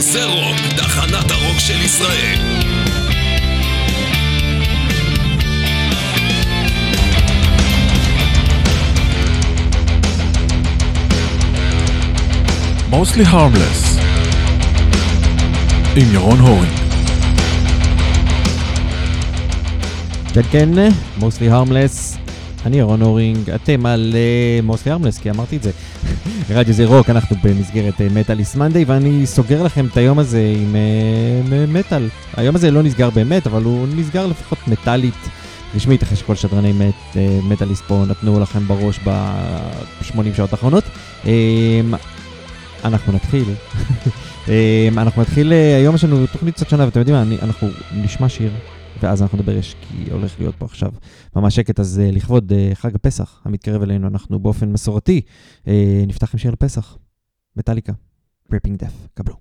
זה רוק, תחנת הרוק של ישראל. Mostly Harmless עם ירון הורינג כן כן, מוסלי הרמלס, אני ירון הורינג, אתם על מוסלי הרמלס, כי אמרתי את זה. רדיו זה רוק, אנחנו במסגרת מטאליס מנדי, ואני סוגר לכם את היום הזה עם מטאל. היום הזה לא נסגר באמת, אבל הוא נסגר לפחות מטאלית. רשמית, אחרי שכל שדרני מט, מטאליסט פה נתנו לכם בראש ב-80 שעות האחרונות. אנחנו נתחיל. אנחנו נתחיל, היום יש לנו תוכנית קצת שונה, ואתם יודעים מה, אנחנו נשמע שיר. ואז אנחנו נדבר יש, כי הולך להיות פה עכשיו ממש שקט, אז uh, לכבוד uh, חג הפסח המתקרב אלינו, אנחנו באופן מסורתי uh, נפתח עם שיר לפסח, מטאליקה, Gripping Death, קבלו.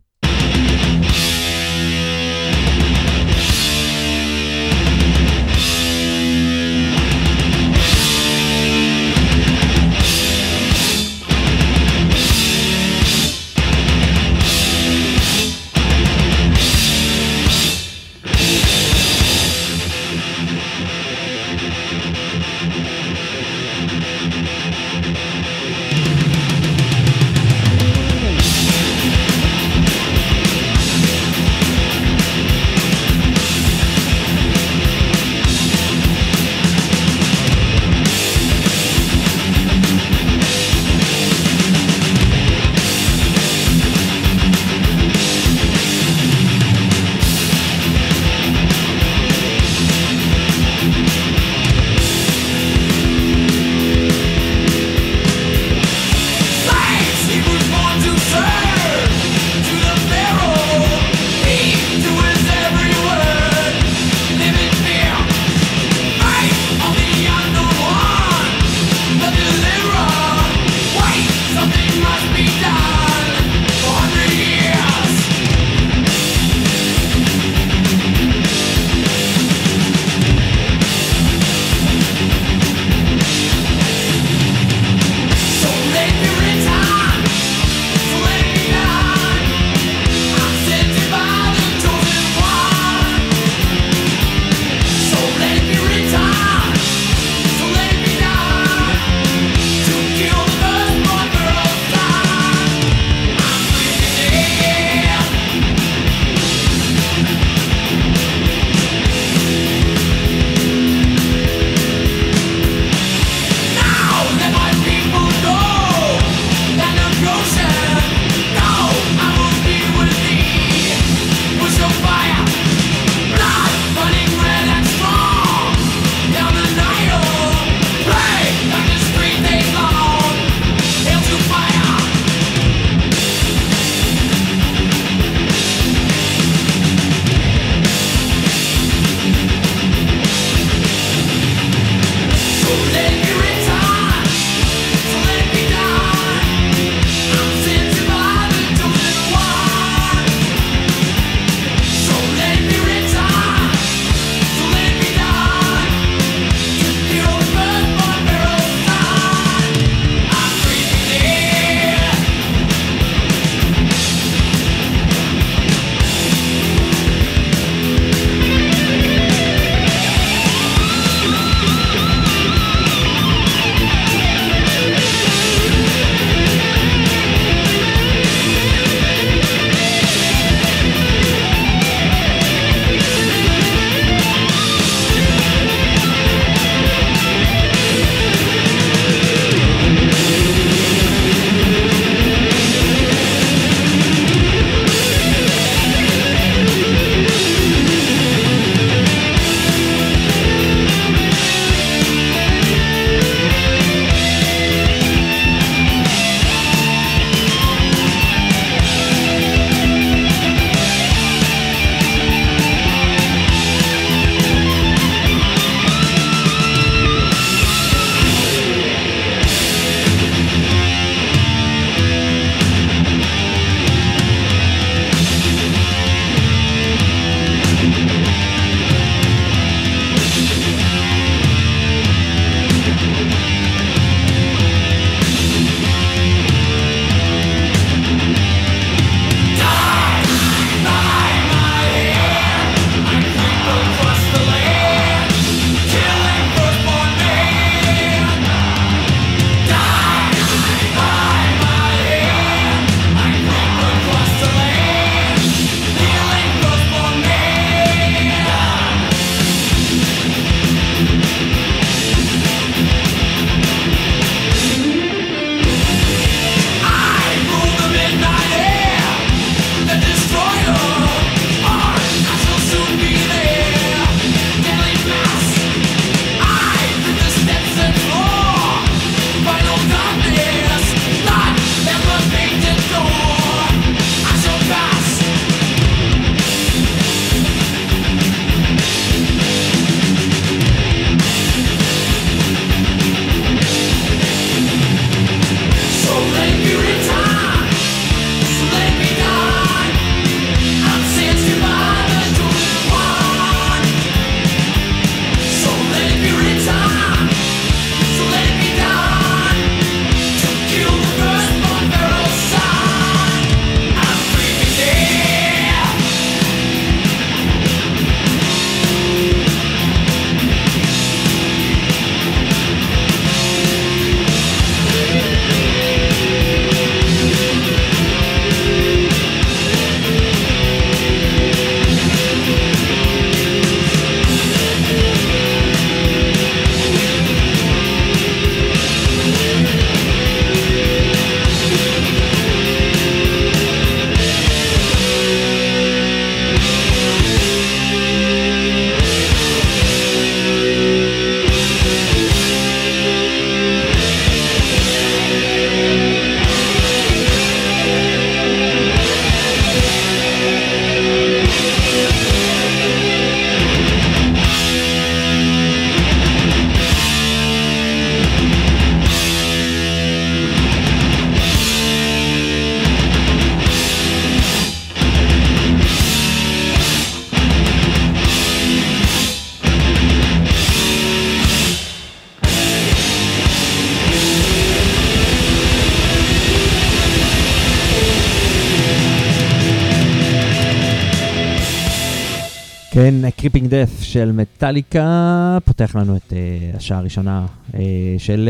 כן, Creeping Death של מטאליקה פותח לנו את אה, השעה הראשונה אה, של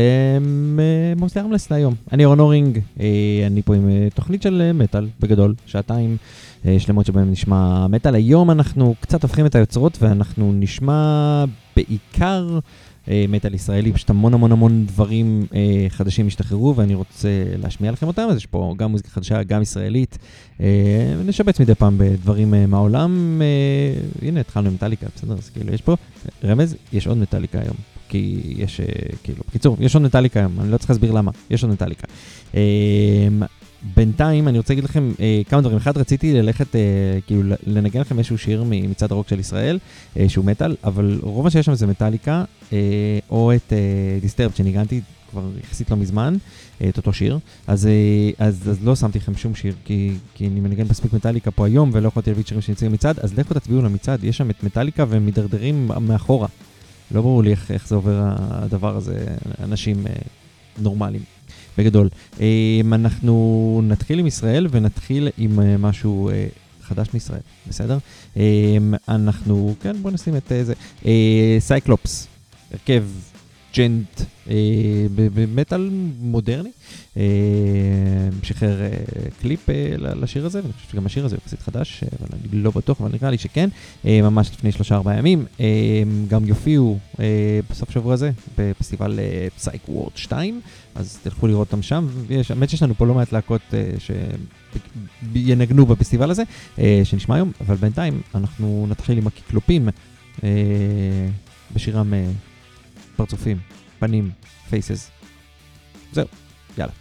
אה, ארמלס להיום. אני אורן אורינג, אה, אני פה עם אה, תוכנית של אה, מטאל בגדול, שעתיים אה, שלמות שבהם נשמע מטאל. היום אנחנו קצת הופכים את היוצרות ואנחנו נשמע בעיקר מטאל ישראלי, פשוט המון המון המון דברים אה, חדשים השתחררו ואני רוצה להשמיע לכם אותם, אז יש פה גם מוזיקה חדשה, גם ישראלית. אה, נשבץ מדי פעם בדברים אה, מהעולם. אה, הנה, התחלנו עם מטאליקה, בסדר? אז כאילו, יש פה רמז, יש עוד מטאליקה היום. כי יש, אה, כאילו, בקיצור, יש עוד מטאליקה היום, אני לא צריך להסביר למה, יש עוד מטאליקה. בינתיים אני רוצה להגיד לכם אה, כמה דברים. אחד, רציתי ללכת, אה, כאילו, לנגן לכם איזשהו שיר מצד הרוק של ישראל, אה, שהוא מטאל, אבל רוב מה שיש שם זה מטאליקה, אה, או את אה, דיסטרב שניגנתי כבר יחסית לא מזמן, אה, את אותו שיר. אז, אה, אז, אז לא שמתי לכם שום שיר, כי, כי אני מנגן מספיק מטאליקה פה היום, ולא יכולתי להביא שירים שנמצאים מצד, אז לכו תצביעו למצעד, יש שם את מטאליקה והם מידרדרים מאחורה. לא ברור לי איך, איך זה עובר הדבר הזה, אנשים אה, נורמליים. בגדול. אמ, אנחנו נתחיל עם ישראל ונתחיל עם אה, משהו אה, חדש מישראל, בסדר? אמ, אנחנו, כן, בואו נשים את זה. סייקלופס, הרכב ג'נט במטאל מודרני. שחרר קליפ לשיר הזה, ואני חושב שגם השיר הזה הוא יחסית חדש, אבל אני לא בטוח, אבל נראה לי שכן, ממש לפני שלושה ארבעה ימים. גם יופיעו בסוף שבוע הזה בפסטיבל פסייק וורד 2, אז תלכו לראות אותם שם, האמת שיש לנו פה לא מעט להקות שינגנו בפסטיבל הזה, שנשמע היום, אבל בינתיים אנחנו נתחיל עם הקיקלופים בשירם פרצופים, פנים, פייסס. זהו, יאללה.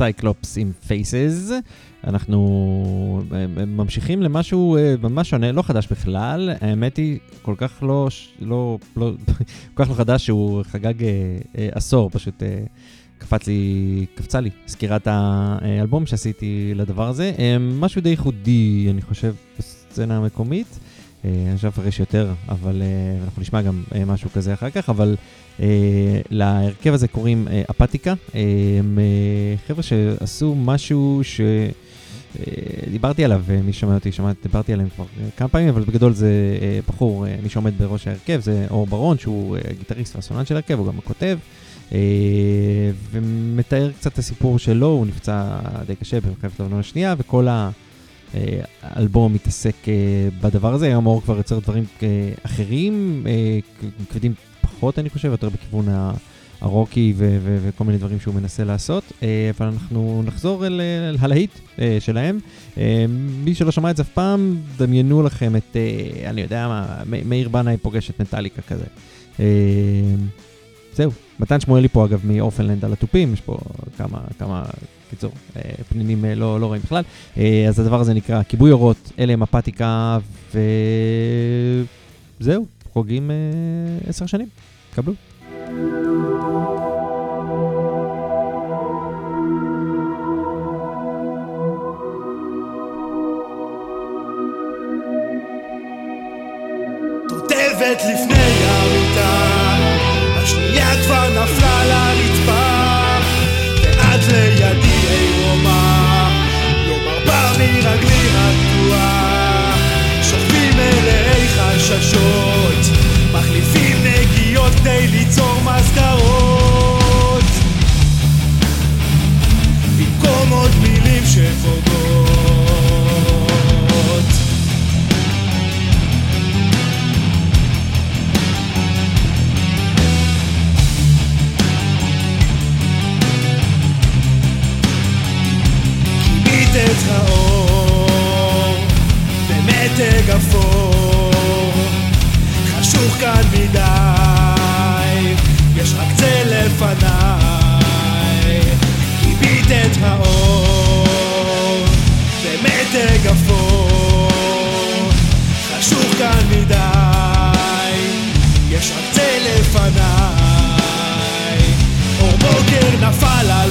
סייקלופס עם פייסס. אנחנו אה, ממשיכים למשהו אה, ממש שונה, לא חדש בכלל. האמת היא, כל כך לא, לא, לא, כל כך לא חדש שהוא חגג אה, עשור, פשוט קפץ לי, קפצה לי סקירת האלבום שעשיתי לדבר הזה. משהו די ייחודי, אני חושב, בסצנה המקומית. אני חושב לפרש יותר, אבל אנחנו נשמע גם משהו כזה אחר כך, אבל להרכב הזה קוראים אפתיקה. הם חבר'ה שעשו משהו ש... דיברתי עליו, מי שומע אותי, שמע, דיברתי עליהם כבר כמה פעמים, אבל בגדול זה בחור, מי שעומד בראש ההרכב, זה אור ברון, שהוא גיטריסט והסונן של ההרכב, הוא גם הכותב, ומתאר קצת את הסיפור שלו, הוא נפצע די קשה במלחמת לבנון השנייה, וכל האלבום מתעסק בדבר הזה, היום אור כבר יוצר דברים אחרים, כבדים פחות, אני חושב, יותר בכיוון ה... הרוקי ו- ו- וכל מיני דברים שהוא מנסה לעשות, אה, אבל אנחנו נחזור אל, אל הלהיט אה, שלהם. אה, מי שלא שמע את זה אף פעם, דמיינו לכם את, אני יודע מה, מאיר בנאי פוגש את נטליקה כזה. זהו, מתן שמואלי פה אגב מאופנלנד על התופים, יש פה כמה, כמה, קיצור, פנינים לא, לא רואים בכלל. אז הדבר הזה נקרא כיבוי אורות, אלה הם אפתיקה, וזהו, חוגגים עשר שנים, קבלו. לשבת לפני המיטה השנייה כבר נפלה לרצפה ואת לידי עירומה לא מרבה מרגלי הקטועה שוכבים מלאי חששות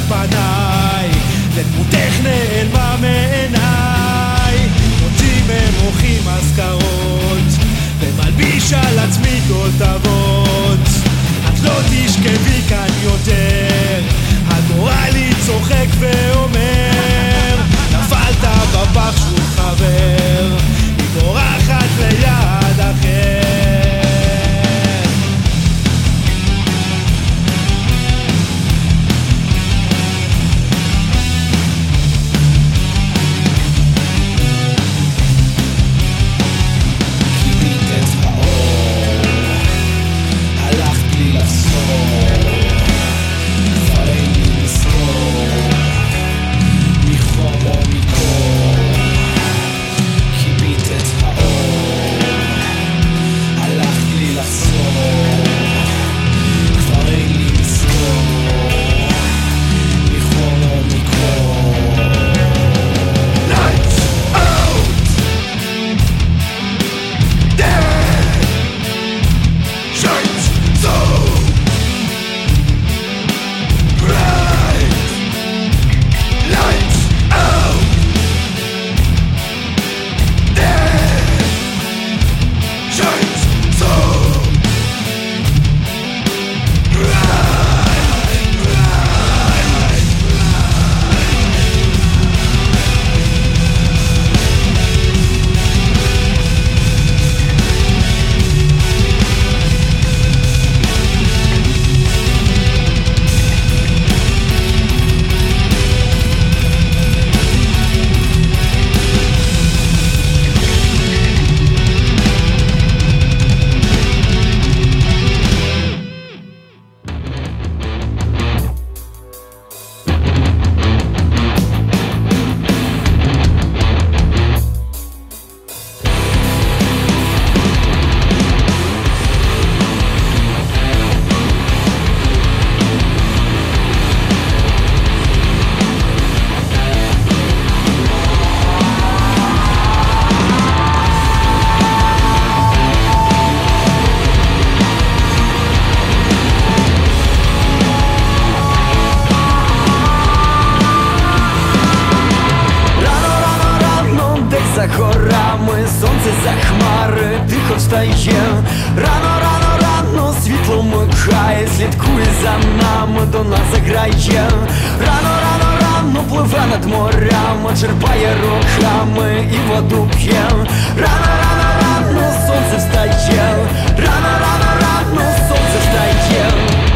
פניי ודמותך נעלמה מעיניי. מוציא ממוחי מזכרות ומלביש על עצמי כותבות את לא תשכבי כאן יותר הגורל לי צוחק ואומר נפלת בפח שוב חבר встає. Рано, рано, рано, світло микає, слідкує за нами, до нас заграє. Рано, рано, рано пливе над морями, черпає руками і воду п'є. Рано, рано, рано, сонце встає. Рано, рано, рано, сонце встає.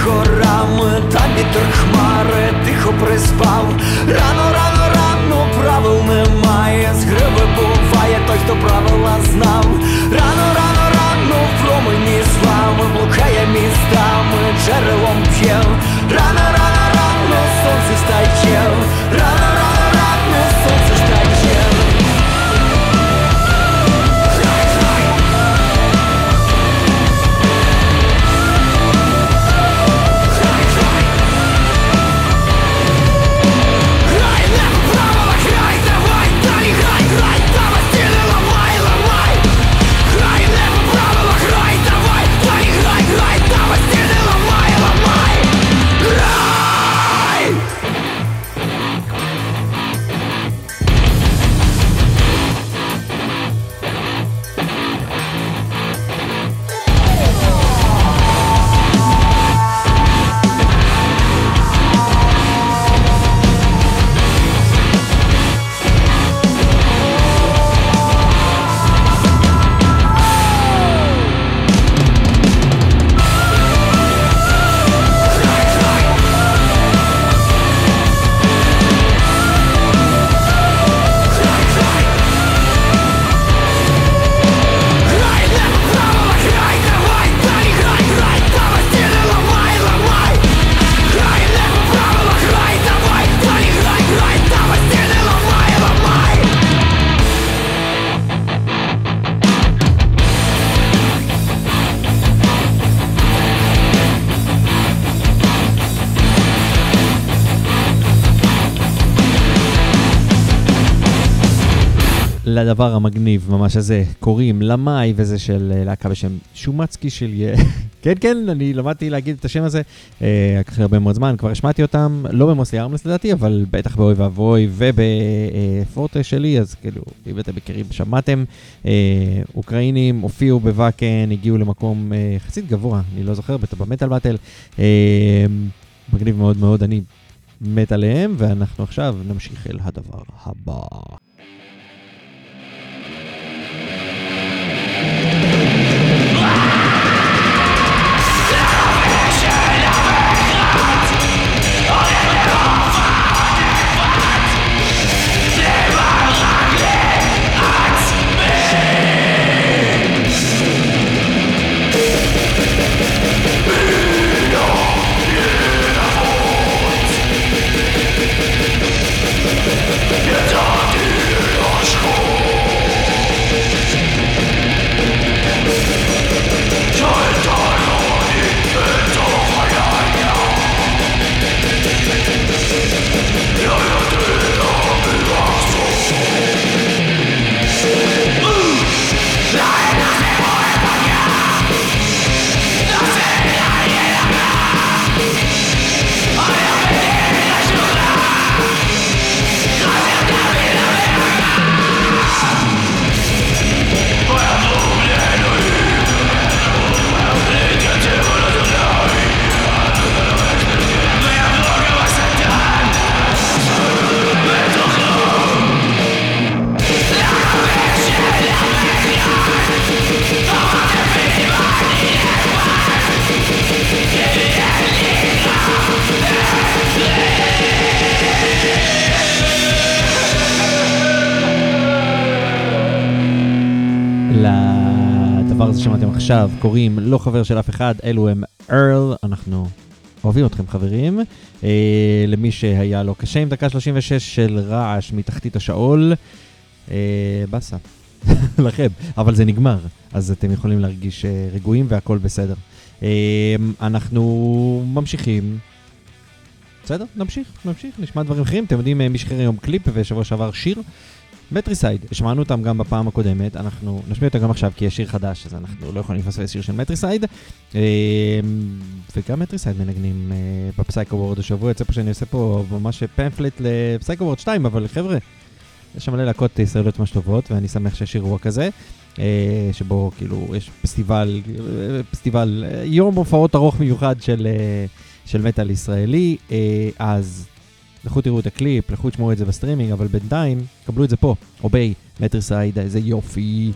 Горами, та вітер хмари, тихо приспав. Рано, рано, рано, правил немає, з гриби буває той, хто правила знав. Рано, рано, рано, в промені слави блукає містами, джерелом п'є Рано, рано, рано, сонце встає לדבר המגניב ממש הזה קוראים למאי וזה של אה, להקה בשם שומצקי של... כן, כן, אני למדתי להגיד את השם הזה, אה, לקח לי הרבה מאוד זמן, כבר השמעתי אותם, לא במוסי ארמלס לדעתי, אבל בטח באוי ואבוי ובפורטה שלי, אז כאילו, אם אתם מכירים, שמעתם, אה, אוקראינים הופיעו בוואקן, הגיעו למקום אה, יחסית גבוה, אני לא זוכר, במטאל באטל, אה, מגניב מאוד מאוד, אני מת עליהם, ואנחנו עכשיו נמשיך אל הדבר הבא. קוראים לא חבר של אף אחד, אלו הם ארל, אנחנו אוהבים אתכם חברים. אה, למי שהיה לו קשה עם דקה 36 של רעש מתחתית השאול, אה, באסה. לכם, אבל זה נגמר, אז אתם יכולים להרגיש אה, רגועים והכל בסדר. אה, אנחנו ממשיכים. בסדר, נמשיך, נמשיך, נשמע דברים אחרים. אתם יודעים, מי שחרר היום קליפ ושבוע שעבר שיר. Matricide, שמענו אותם גם בפעם הקודמת, אנחנו נשמיע אותם גם עכשיו כי יש שיר חדש, אז אנחנו לא יכולים לפספס שיר של Matricide. אה, וגם Matricide מנגנים אה, ב Psycho Ward השבוע, יוצא פה שאני עושה פה ממש פמפלט ל Psycho Ward 2, אבל חבר'ה, יש שם מלא להקות ישראליות ממש טובות, ואני שמח שיש אירוע כזה, אה, שבו כאילו יש פסטיבל, אה, פסטיבל, יום הופעות ארוך מיוחד של, של מטאל ישראלי, אז לכו תראו את הקליפ, לכו תשמעו את זה בסטרימינג, אבל בינתיים, קבלו את זה פה, Obey, Matricide, איזה יופי.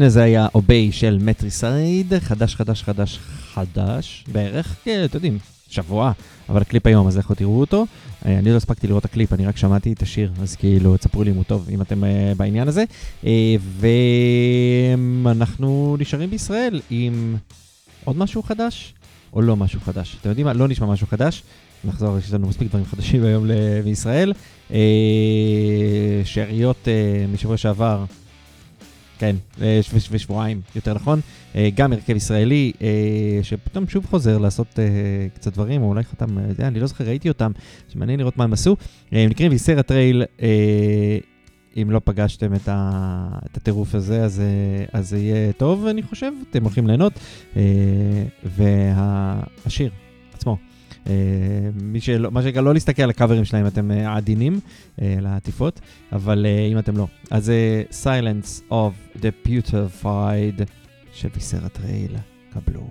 כן, זה היה Obey של Matricide, חדש, חדש, חדש, חדש, בערך, כן, אתם יודעים, שבוע, אבל הקליפ היום, אז לכו תראו אותו. אה, אני לא הספקתי לראות את הקליפ, אני רק שמעתי את השיר, אז כאילו, תספרו לי אם הוא טוב, אם אתם אה, בעניין הזה. אה, ואנחנו נשארים בישראל עם עוד משהו חדש, או לא משהו חדש. אתם יודעים מה? לא נשמע משהו חדש. נחזור, יש לנו מספיק דברים חדשים היום בישראל. שאריות משבוע שעבר, כן, אה, ושבועיים, יותר נכון. אה, גם הרכב ישראלי, אה, שפתאום שוב חוזר לעשות קצת דברים, או אולי חתם, אני לא זוכר, ראיתי אותם, שמעניין לראות מה הם עשו. הם נקראים ויסר הטרייל, אם לא פגשתם את, הטירוף הזה, אז, אז זה יהיה טוב, אני חושב, אתם הולכים ליהנות. והשיר מי שלא, מה שנקרא, לא להסתכל על הקאברים שלהם, אתם אה, עדינים אה, לעטיפות, אבל אה, אם אתם לא. אז זה Silence of the Putrefied של ויסר הטרייל, קבלו.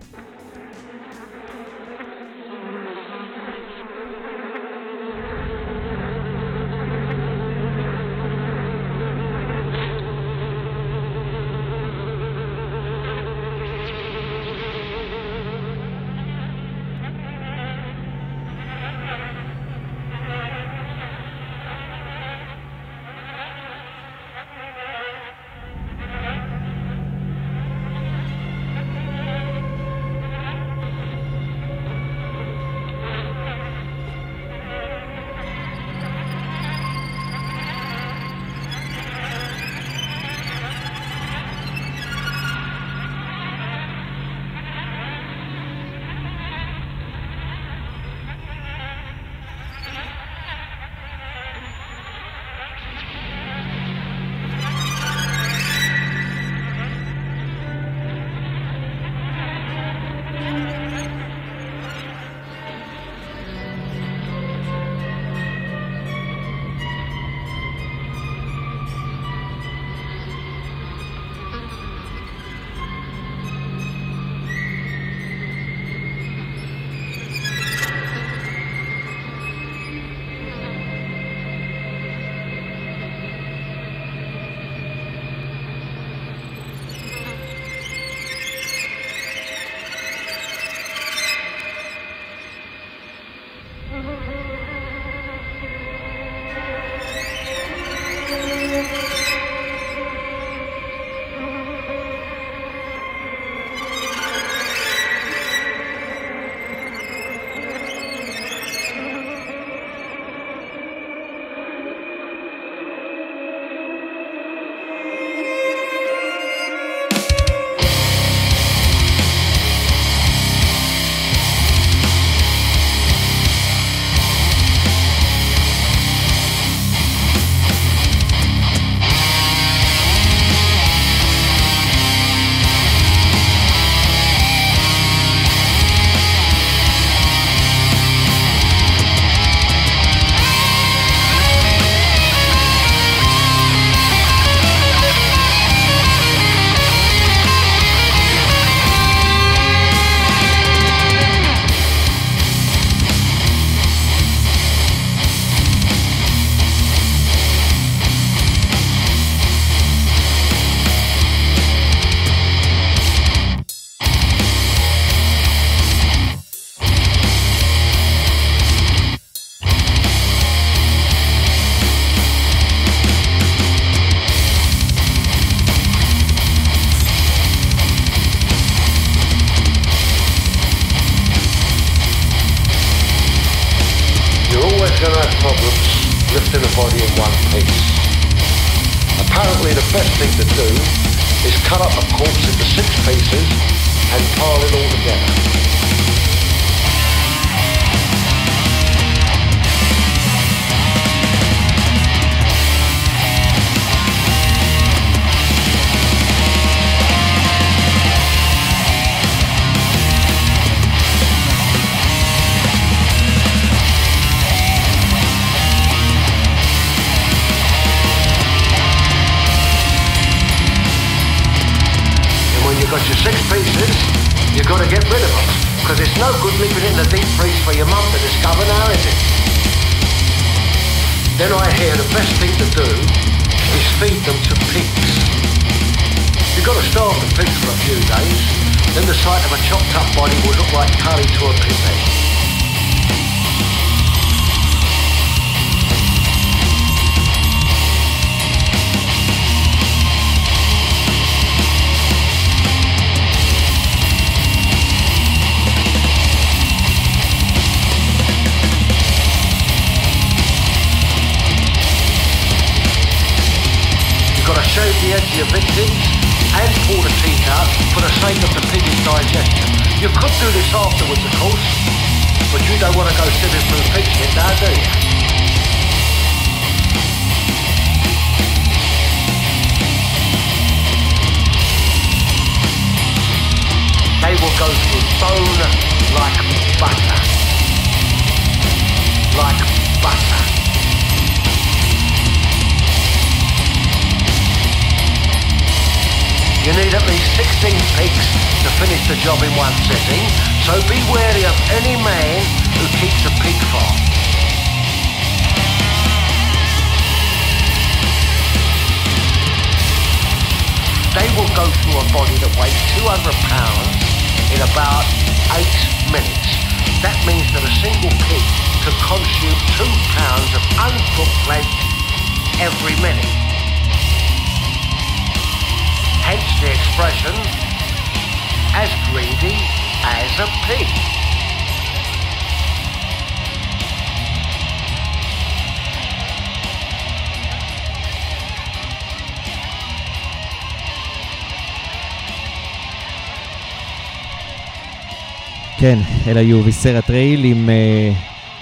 אלה היו Viscera Trail עם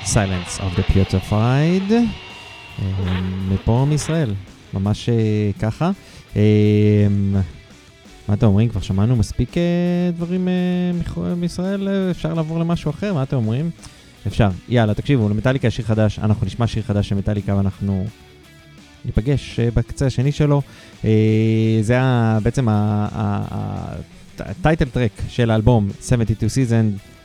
אה, of the Purified, אה, מפה מישראל, ממש אה, ככה. אה, מה אתם אומרים? כבר שמענו מספיק אה, דברים אה, מישראל? אה, אפשר לעבור למשהו אחר? מה אתם אומרים? אפשר. יאללה, תקשיבו, למטאליקה שיר חדש, אנחנו נשמע שיר חדש של מטאליקה ואנחנו ניפגש בקצה השני שלו. זה היה בעצם הטייטל טרק של האלבום 72 Season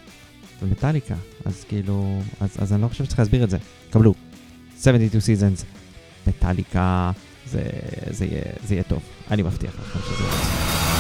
ומטאליקה, אז כאילו, אז, אז אני לא חושב שצריך להסביר את זה. קבלו, 72 Seasons, מטאליקה, זה, זה, יהיה, זה יהיה טוב, אני מבטיח לכם שזה יהיה. טוב.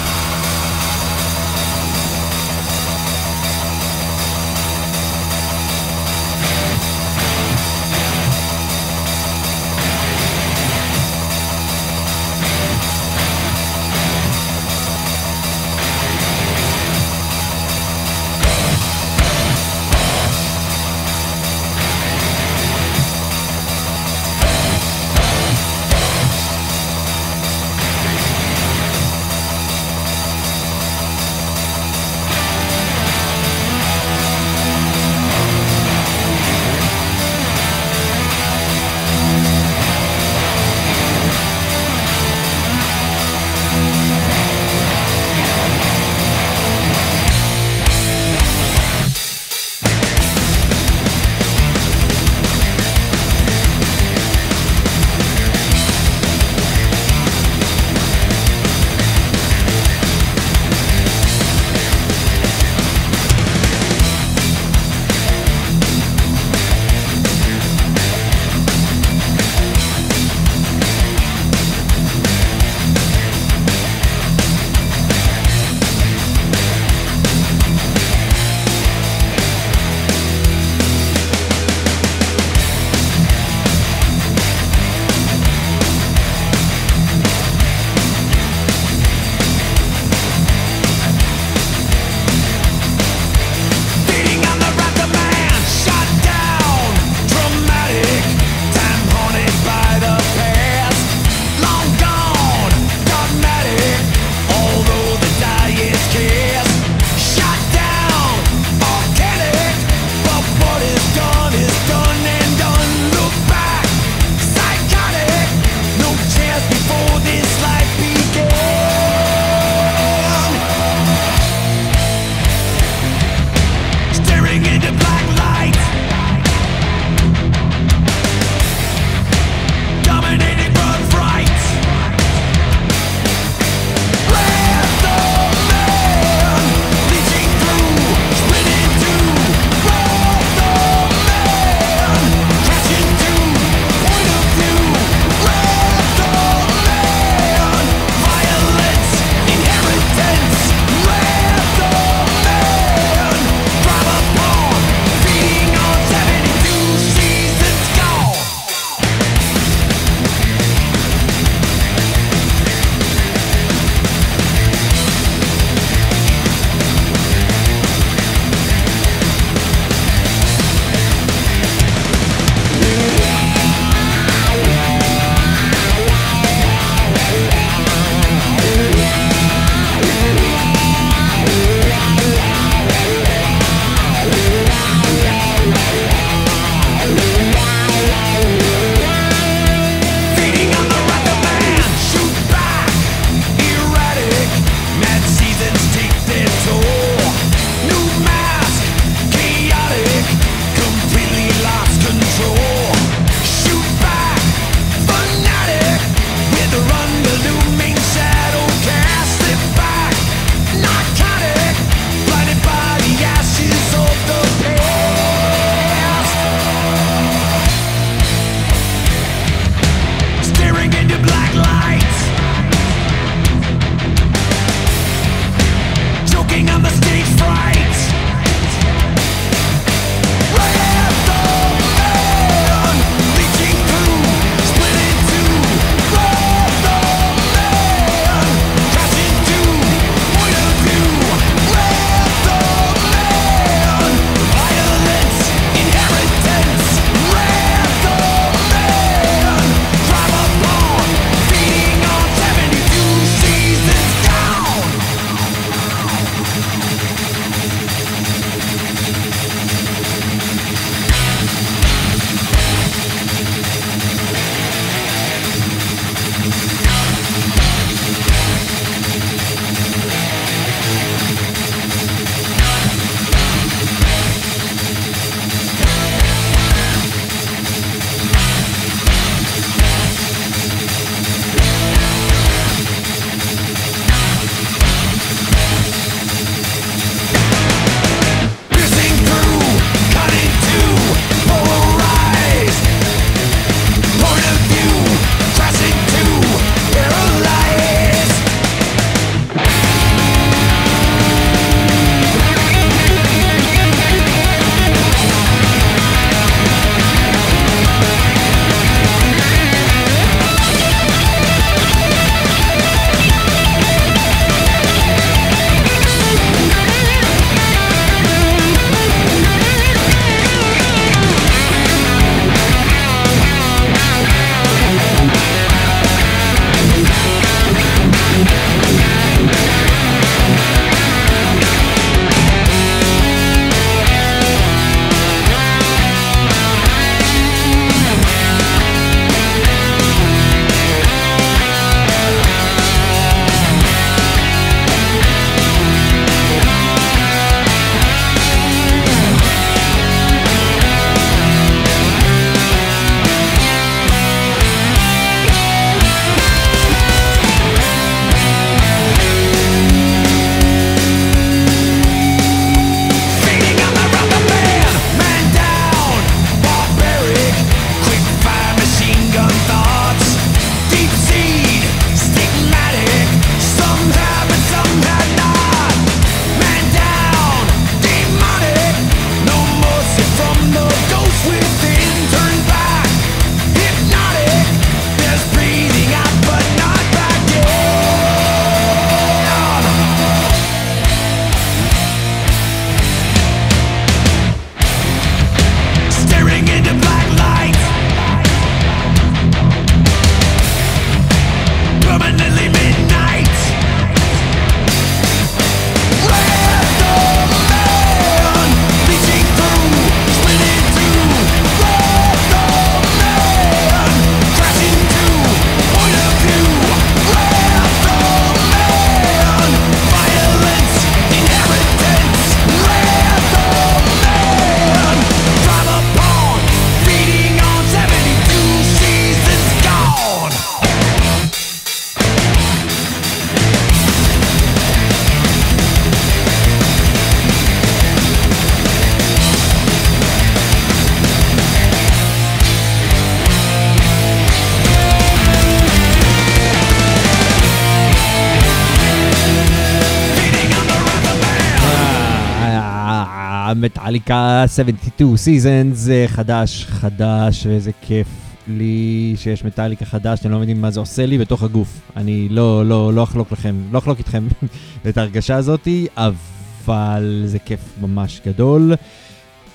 מטאליקה 72 Seasons, אה, חדש, חדש, ואיזה כיף לי שיש מטאליקה חדש, אתם לא מבינים מה זה עושה לי בתוך הגוף. אני לא, לא, לא אחלוק לכם, לא אחלוק איתכם את ההרגשה הזאתי, אבל זה כיף ממש גדול.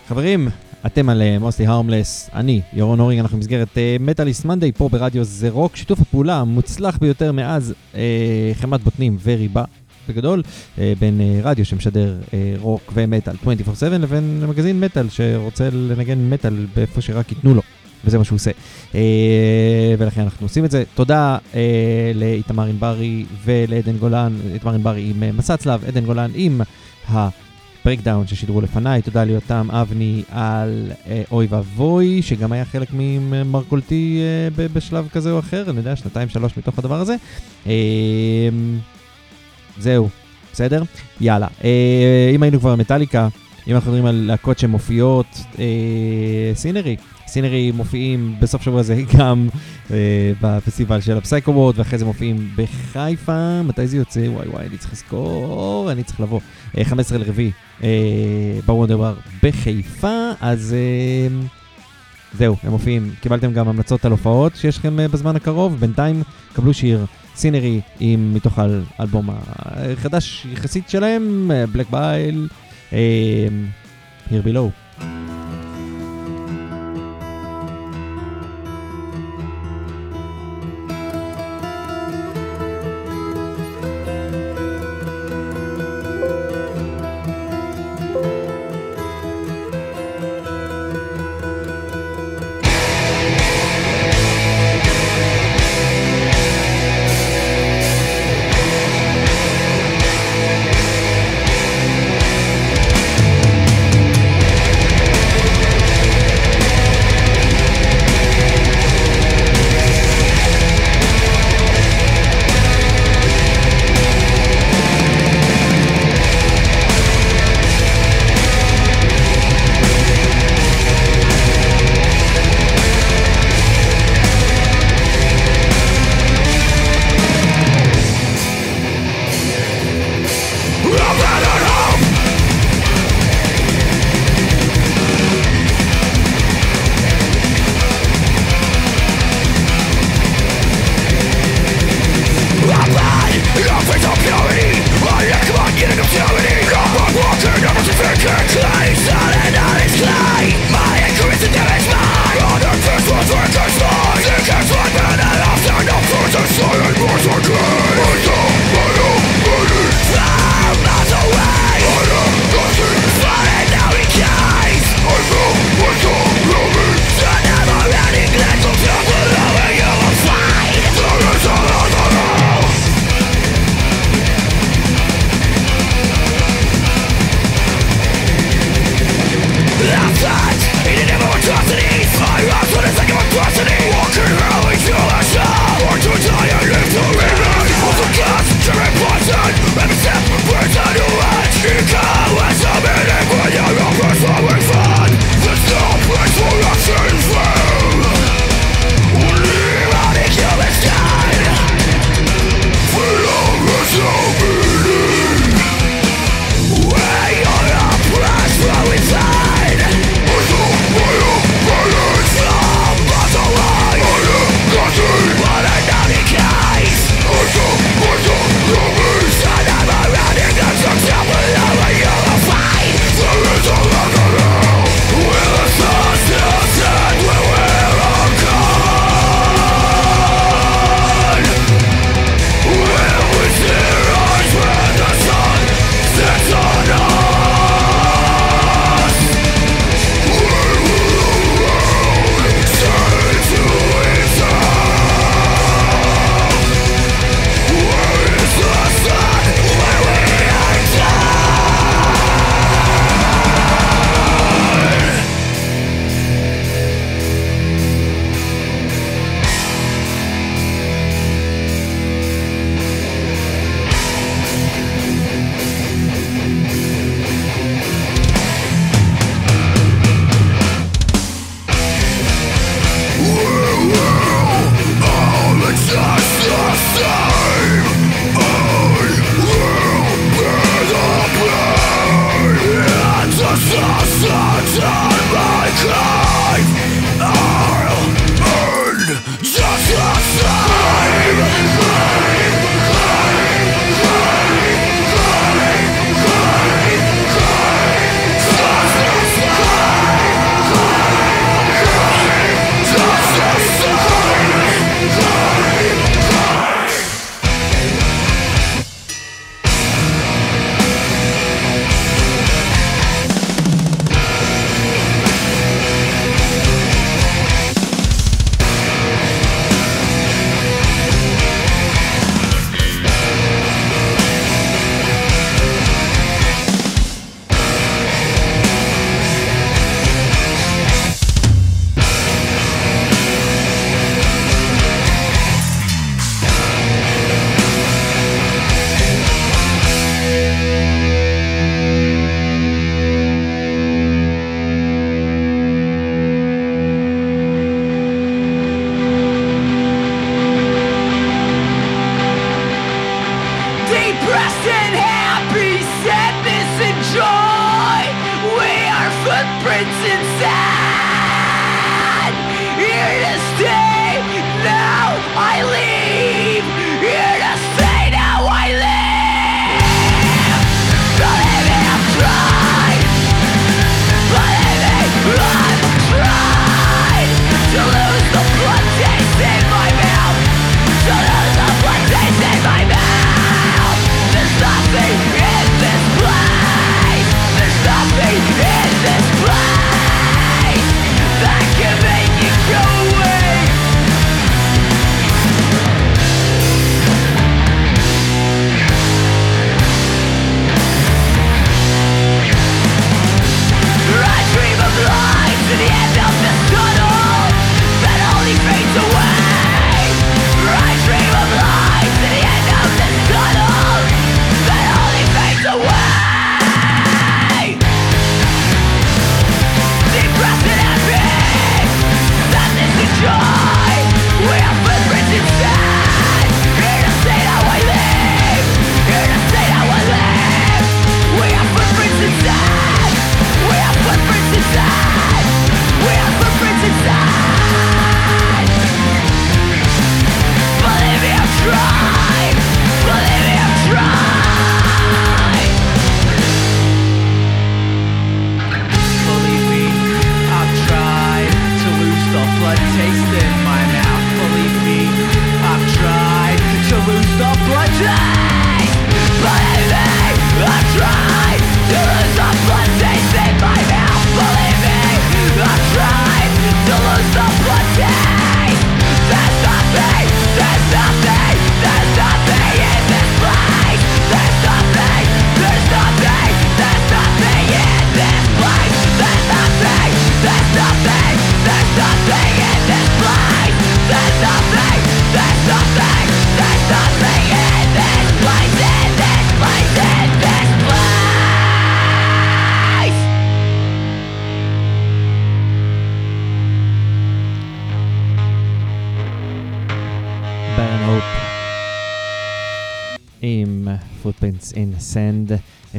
חברים, אתם על מוסלי הרמלס, אני, ירון הורינג, אנחנו במסגרת מטאליסט uh, מנדי פה ברדיו זה רוק, שיתוף הפעולה המוצלח ביותר מאז uh, חמת בוטנים וריבה בגדול, uh, בין uh, רדיו שמשדר uh, רוק ומטאל 24/7 לבין מגזין מטאל שרוצה לנגן מטאל באיפה שרק ייתנו לו. וזה מה שהוא עושה. Uh, ולכן אנחנו עושים את זה. תודה uh, לאיתמר ענברי ולעדן גולן, איתמר ענברי עם uh, מסע צלב, עדן גולן עם ה... ברקדאון ששידרו לפניי, תודה ליותם אבני על אה, אוי ואבוי, שגם היה חלק ממרכולתי אה, בשלב כזה או אחר, אני יודע, שנתיים שלוש מתוך הדבר הזה. אה, זהו, בסדר? יאללה. אה, אם היינו כבר מטאליקה, אם אנחנו מדברים על להקות שמופיעות, אה, סינרי, סינרי מופיעים בסוף שבוע הזה גם אה, בפסטיבל של הפסייקו וורד, ואחרי זה מופיעים בחיפה, מתי זה יוצא? וואי וואי, אני צריך לזכור, אני צריך לבוא. אה, 15 לרביעי אה, בוונדר בר בחיפה, אז אה, זהו, הם מופיעים. קיבלתם גם המלצות על הופעות שיש לכם אה, בזמן הקרוב, בינתיים קבלו שיר סינרי עם מתוך האלבום החדש יחסית שלהם, בלק בייל, Here Below.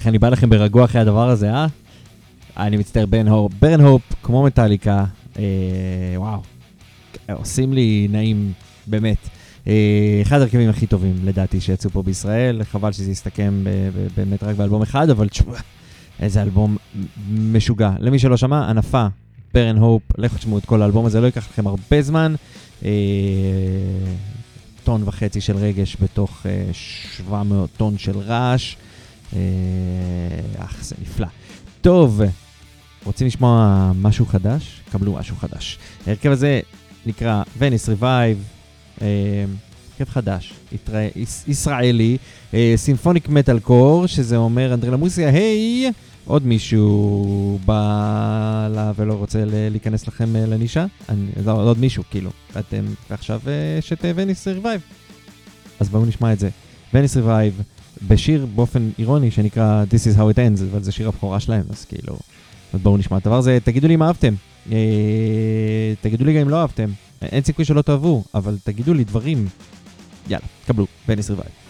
איך אני בא לכם ברגוע אחרי הדבר הזה, אה? אני מצטער, ברן הופ. ברן הופ, כמו מטאליקה, אה, וואו, עושים לי נעים, באמת. אה, אחד הרכבים הכי טובים, לדעתי, שיצאו פה בישראל. חבל שזה יסתכם ב- באמת רק באלבום אחד, אבל תשמע, איזה אלבום משוגע. למי שלא שמע, הנפה, ברן הופ, לכו תשמעו את כל האלבום הזה, לא ייקח לכם הרבה זמן. אה, טון וחצי של רגש בתוך אה, 700 טון של רעש. אה, אך, זה נפלא. טוב, רוצים לשמוע משהו חדש? קבלו משהו חדש. ההרכב הזה נקרא וניס ריבייב, אה, הרכב חדש, יתרא- יש- ישראלי, סימפוניק מטאל קור, שזה אומר אנדרלמוסיה, היי, עוד מישהו בא לה ולא רוצה להיכנס לכם אה, לנישה? אני, אז עוד מישהו, כאילו, ואתם, ועכשיו יש את וניס ריבייב. אז בואו נשמע את זה. וניס ריבייב, בשיר באופן אירוני שנקרא This is how it ends, אבל זה שיר הבכורה שלהם, אז כאילו, אז בואו נשמע את הדבר הזה. תגידו לי אם אהבתם. אה, תגידו לי גם אם לא אהבתם. אין סיכוי שלא תאהבו, אבל תגידו לי דברים. יאללה, קבלו, וניס ריבייב.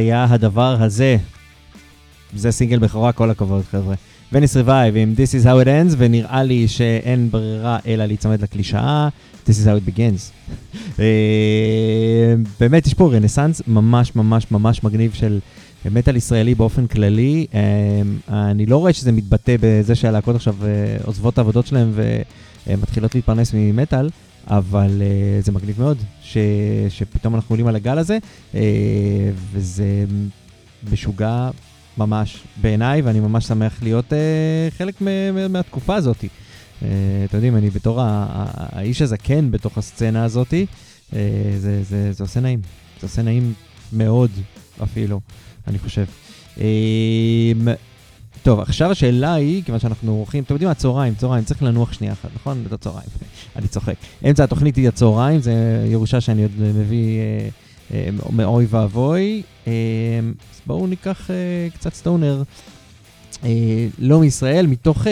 היה הדבר הזה? זה סינגל בכורה, כל הכבוד, חבר'ה. וניס ריבייב עם This is how it ends, ונראה לי שאין ברירה אלא להיצמד לקלישאה, This is how it begins. אה, באמת, יש פה רנסאנס ממש ממש ממש מגניב של מטאל ישראלי באופן כללי. אה, אני לא רואה שזה מתבטא בזה שהלהקות עכשיו אה, עוזבות את העבודות שלהם ומתחילות להתפרנס ממטאל. אבל אה, זה מגניב מאוד ש, שפתאום אנחנו עולים על הגל הזה, uh, וזה משוגע ממש בעיניי, ואני ממש שמח להיות uh, חלק מהתקופה הזאת. Uh, אתם יודעים, אני בתור האיש הזקן בתוך הסצנה הזאת, uh, זה, זה, זה עושה נעים. זה עושה נעים מאוד אפילו, אני חושב. Uh, טוב, עכשיו השאלה היא, כיוון שאנחנו עורכים, אתם יודעים מה, צהריים, צהריים, צריך לנוח שנייה אחת, נכון? זה צהריים, אני צוחק. אמצע התוכנית היא הצהריים, זה ירושה שאני עוד מביא אה, אה, מאוי ואבוי. אה, אז בואו ניקח אה, קצת סטונר, אה, לא מישראל, מתוך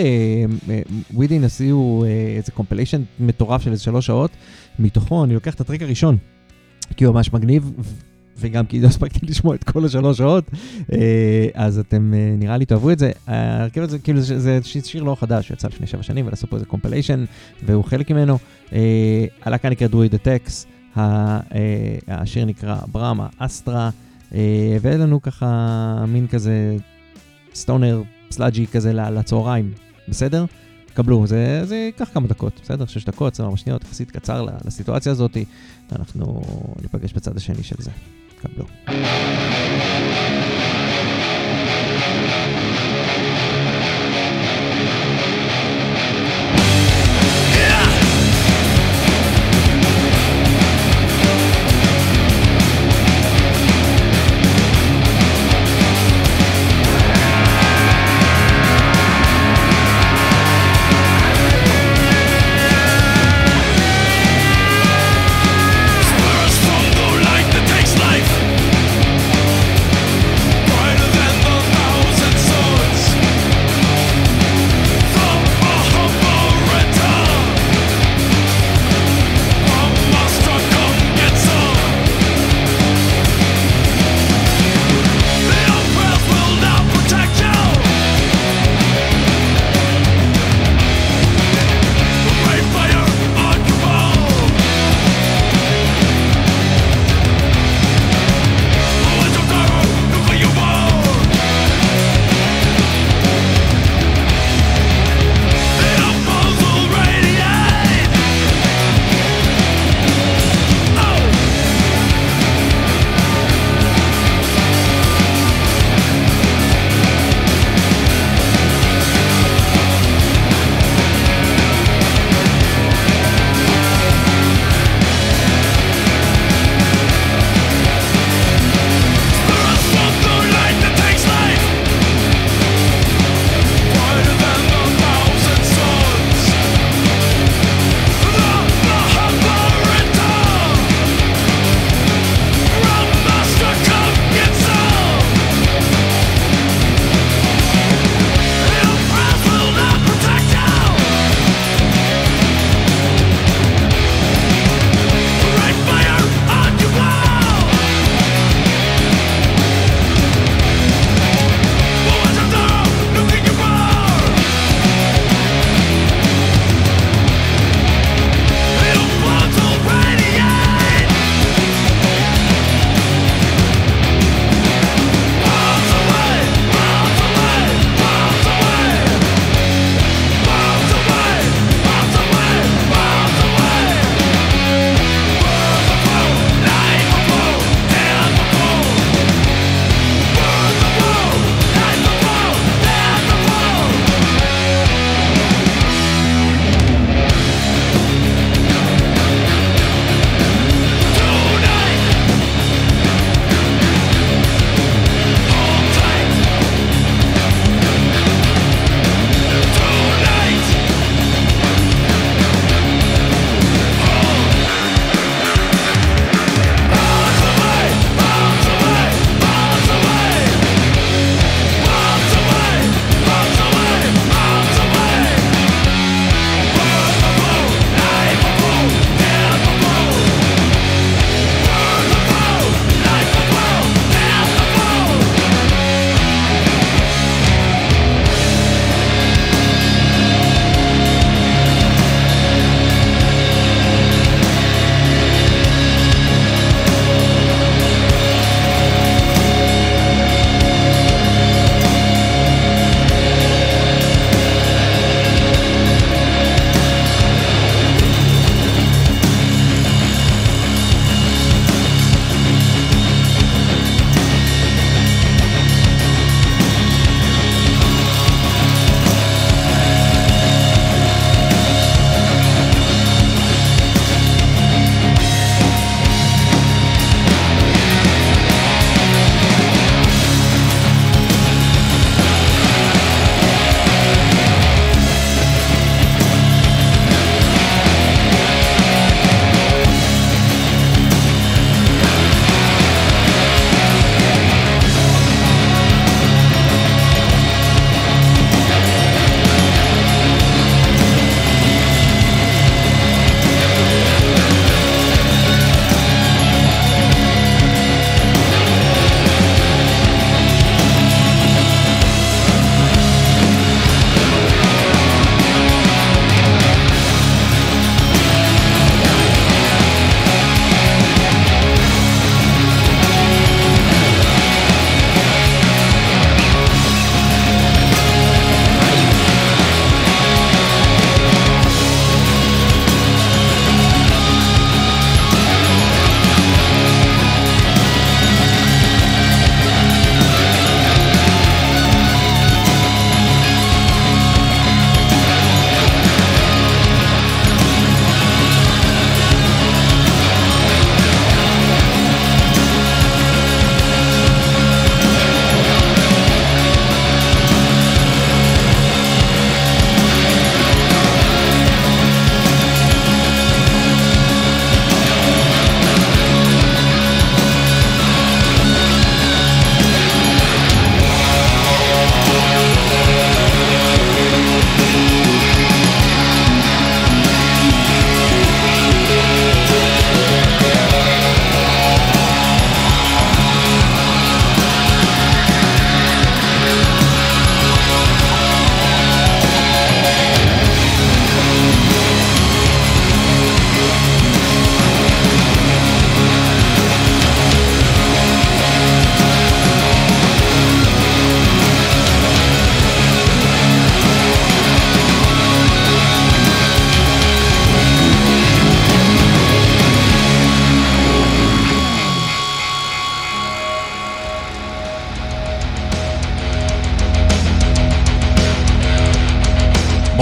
ווידין אה, אה, עשיו אה, איזה קומפליישן מטורף של איזה שלוש שעות, מתוכו אני לוקח את הטריק הראשון, כי הוא ממש מגניב, וגם כי לא הספקתי לשמוע את כל השלוש שעות, אה, אז אתם אה, נראה לי תאהבו את זה. ההרכב הזה, כאילו זה, שיר לא חדש, שיצא לפני שבע שנים, ועשו פה איזה קומפליישן, והוא חלק ממנו. אה, הלהקה נקרא דרואיד הטקס, השיר נקרא Brahmastra, ואין לנו ככה מין כזה stoner sludgy כזה לצהריים, בסדר? קבלו, זה, זה ייקח כמה דקות, בסדר? שש דקות, 24 שניות, יחסית קצר לסיטואציה הזאת, ואנחנו ניפגש בצד השני של זה. קבלו.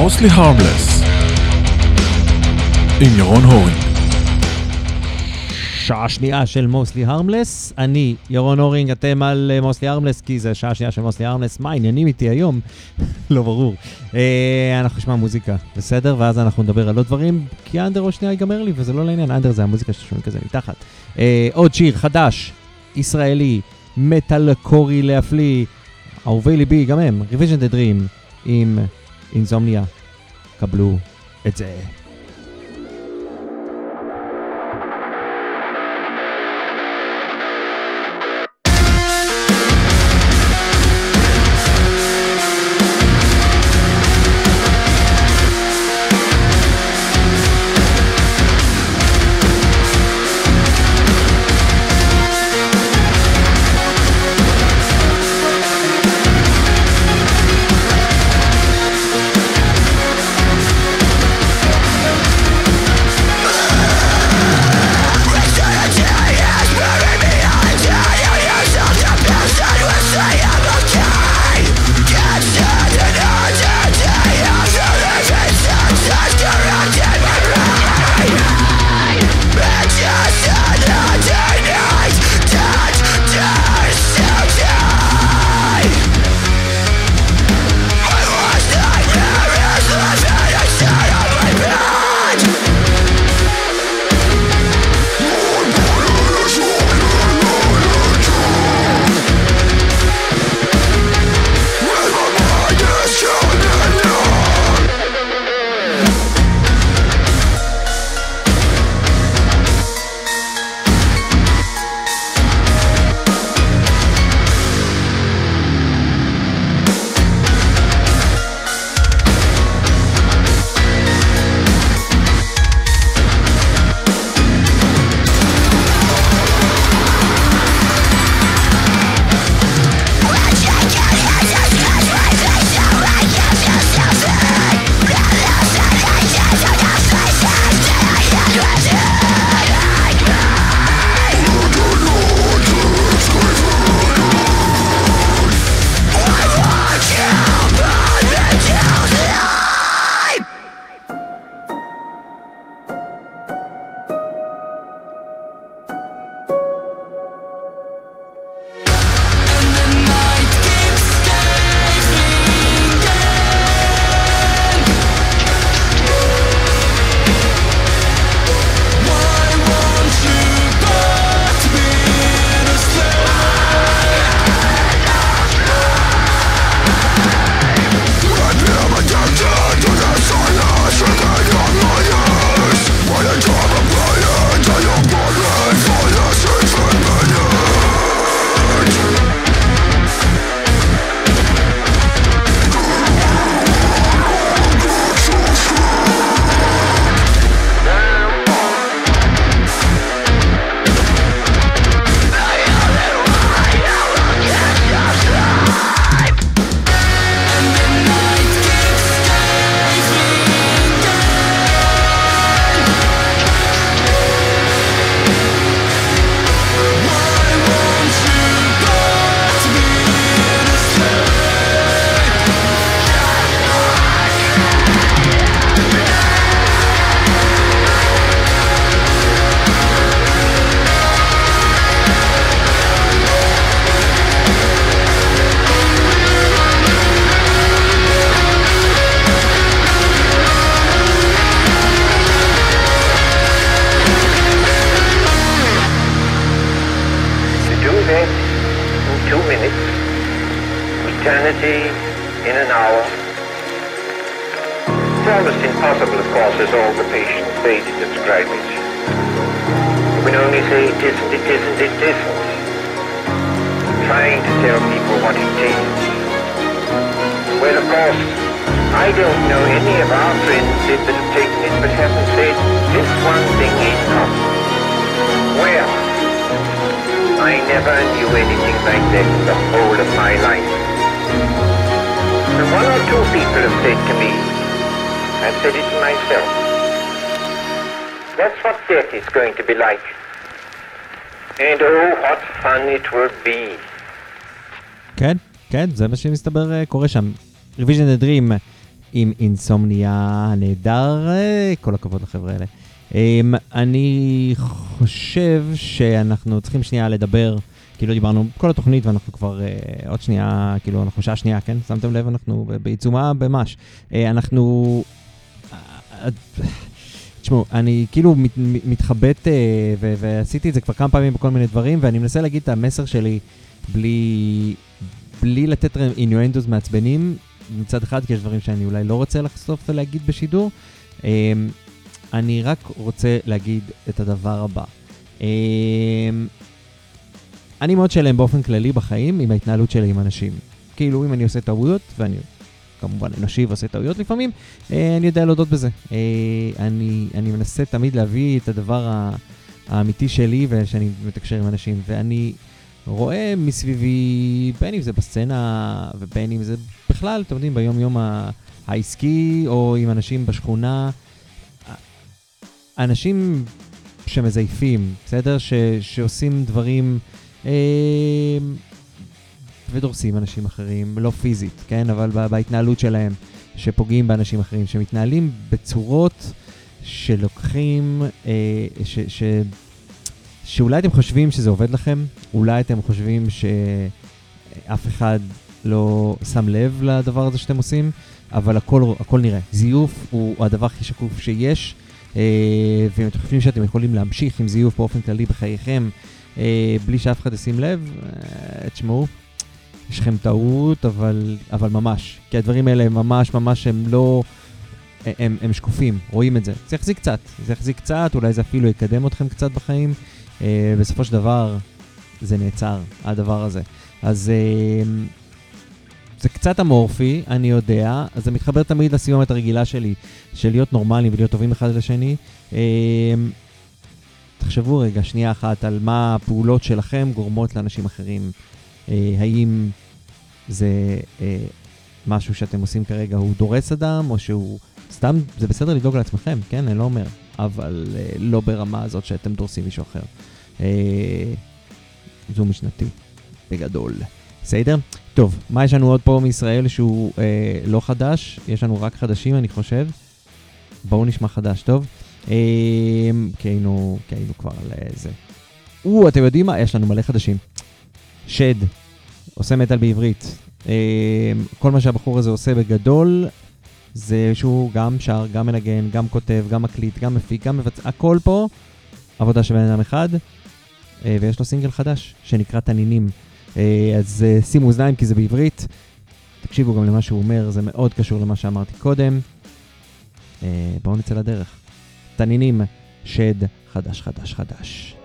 Mostly harmless. עם ירון הורינג. שעה שנייה של מוסלי הרמלס. אני ירון אורינג, אתם על מוסלי הרמלס, כי זה שעה שנייה של מוסלי הרמלס. מה העניינים איתי היום? לא ברור. אה, אנחנו נשמע מוזיקה, בסדר? ואז אנחנו נדבר על עוד דברים, כי אנדר עוד שנייה ייגמר לי, וזה לא לעניין, אנדר זה המוזיקה שאתם שומעים כזה מתחת. אה, עוד שיר חדש, ישראלי, מטאל קורי להפליא, אהובי ליבי, גם הם, Revision the Dream, עם אינזומניה. קבלו את זה. כן, כן, זה מה שמסתבר אה, קורה שם. Revision the Dream עם אינסומניה הנהדר, אה, כל הכבוד לחבר'ה האלה. אמ, אני חושב שאנחנו צריכים שנייה לדבר, כאילו דיברנו כל התוכנית ואנחנו כבר אה, עוד שנייה, כאילו אנחנו שעה שנייה, כן? שמתם לב, אנחנו בעיצומה ממש. אה, אנחנו... תשמעו, אני כאילו מת, מתחבט, אה, ו- ועשיתי את זה כבר כמה פעמים בכל מיני דברים, ואני מנסה להגיד את המסר שלי בלי, בלי לתת אינואנדוס מעצבנים, מצד אחד, כי יש דברים שאני אולי לא רוצה לחשוף ולהגיד בשידור. אה, אני רק רוצה להגיד את הדבר הבא. אה, אני מאוד שלם באופן כללי בחיים עם ההתנהלות שלי עם אנשים. כאילו, אם אני עושה טעויות, ואני כמובן אנושי ועושה טעויות לפעמים, אה, אני יודע להודות בזה. אה, אני, אני מנסה תמיד להביא את הדבר האמיתי שלי ושאני מתקשר עם אנשים, ואני רואה מסביבי, בין אם זה בסצנה ובין אם זה בכלל, אתם יודעים, ביום-יום העסקי או עם אנשים בשכונה, אנשים שמזייפים, בסדר? ש, שעושים דברים אה, ודורסים אנשים אחרים, לא פיזית, כן? אבל בהתנהלות שלהם, שפוגעים באנשים אחרים, שמתנהלים בצורות שלוקחים, אה, ש, ש, שאולי אתם חושבים שזה עובד לכם, אולי אתם חושבים שאף אחד לא שם לב לדבר הזה שאתם עושים, אבל הכל, הכל נראה. זיוף הוא הדבר הכי שקוף שיש. אה, ואם אתם חושבים שאתם יכולים להמשיך עם זיוף באופן כללי בחייכם, אה, בלי שאף אחד ישים לב, אה, תשמעו, יש לכם טעות, אבל, אבל ממש. כי הדברים האלה הם ממש ממש הם לא... הם, הם שקופים, רואים את זה. זה יחזיק קצת, זה יחזיק קצת, אולי זה אפילו יקדם אתכם קצת בחיים. אה, בסופו של דבר, זה נעצר, הדבר הזה. אז אה, זה קצת אמורפי, אני יודע, אז זה מתחבר תמיד לסיומת הרגילה שלי, של להיות נורמליים ולהיות טובים אחד לשני. אה, תחשבו רגע, שנייה אחת, על מה הפעולות שלכם גורמות לאנשים אחרים. אה, האם זה אה, משהו שאתם עושים כרגע, הוא דורס אדם, או שהוא סתם, זה בסדר לדאוג לעצמכם, כן? אני לא אומר, אבל אה, לא ברמה הזאת שאתם דורסים מישהו אחר. אה, זו משנתי, בגדול. בסדר? טוב, מה יש לנו עוד פה מישראל שהוא אה, לא חדש? יש לנו רק חדשים, אני חושב. בואו נשמע חדש, טוב? אה, כי היינו, כי היינו כבר על אה, זה. או, אתם יודעים מה? יש לנו מלא חדשים. שד, עושה מטאל בעברית. אה, כל מה שהבחור הזה עושה בגדול, זה שהוא גם שר, גם מנגן, גם כותב, גם מקליט, גם מפיק, גם מבצע, הכל פה עבודה של בן אדם אחד, אה, ויש לו סינגל חדש שנקרא תנינים. אה, אז אה, שימו אוזניים כי זה בעברית. תקשיבו גם למה שהוא אומר, זה מאוד קשור למה שאמרתי קודם. בואו נצא לדרך. תנינים, שד, חדש, חדש, חדש.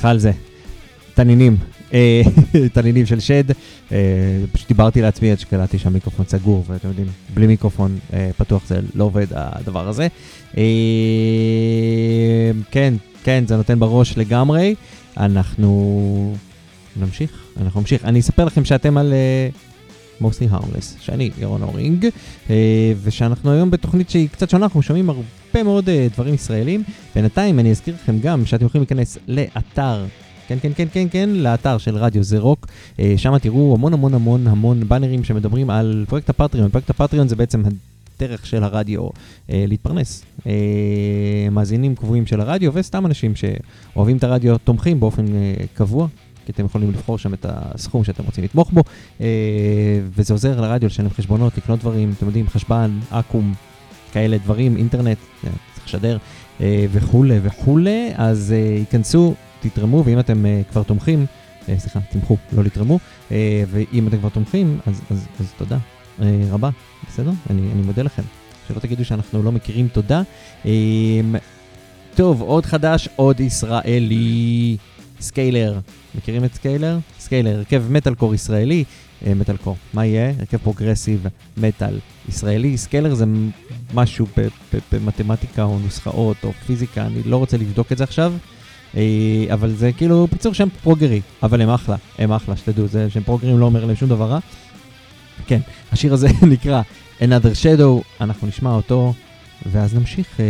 סליחה על זה. תנינים. אה, תנינים של שד. אה, פשוט דיברתי לעצמי עד שקלטתי שהמיקרופון סגור, ואתם יודעים, בלי מיקרופון אה, פתוח זה לא עובד הדבר הזה. כן, כן, זה נותן בראש לגמרי. אנחנו נמשיך, אנחנו נמשיך. אני אספר לכם שאתם על mostly harmless, שאני ירון אורינג, uh, ושאנחנו היום בתוכנית שהיא קצת שונה, אנחנו שומעים הרבה מאוד uh, דברים ישראלים. בינתיים אני אזכיר לכם גם שאתם יכולים להיכנס לאתר. כן, כן, כן, כן, כן, לאתר של רדיו זה רוק. Uh, שם תראו המון המון המון המון באנרים שמדברים על פרויקט הפטריון. פרויקט הפטריון זה בעצם הדרך של הרדיו להתפרנס. מאזינים קבועים של הרדיו וסתם אנשים שאוהבים את הרדיו תומכים באופן קבוע. כי אתם יכולים לבחור שם את הסכום שאתם רוצים לתמוך בו, uh, וזה עוזר לרדיו לשלם חשבונות, לקנות דברים, אתם יודעים, חשבן, אקו"ם, כאלה דברים, אינטרנט, אה, צריך לשדר אה, וכולי וכולי, אז ייכנסו, תתרמו, ואם אתם כבר תומכים, סליחה, תמכו, לא לתרמו, ואם אתם כבר תומכים, אז, אז, אז תודה אה, רבה, בסדר? אני, אני מודה לכם. שלא תגידו שאנחנו לא מכירים תודה. טוב, עוד חדש, עוד ישראלי. Scalar, מכירים את Scalar? Scalar, הרכב מטאל קור ישראלי, אה, מטאל קור, מה יהיה? הרכב progressive metal ישראלי, Scalar זה משהו במתמטיקה או נוסחאות או פיזיקה, אני לא רוצה לבדוק את זה עכשיו, אה, אבל זה כאילו פיצור שם פרוגרי, אבל הם אחלה, הם אחלה, שתדעו, זה שהם פרוגרים לא אומר להם שום דבר רע. כן, השיר הזה נקרא Another Shadow, אנחנו נשמע אותו. ואז נמשיך אה,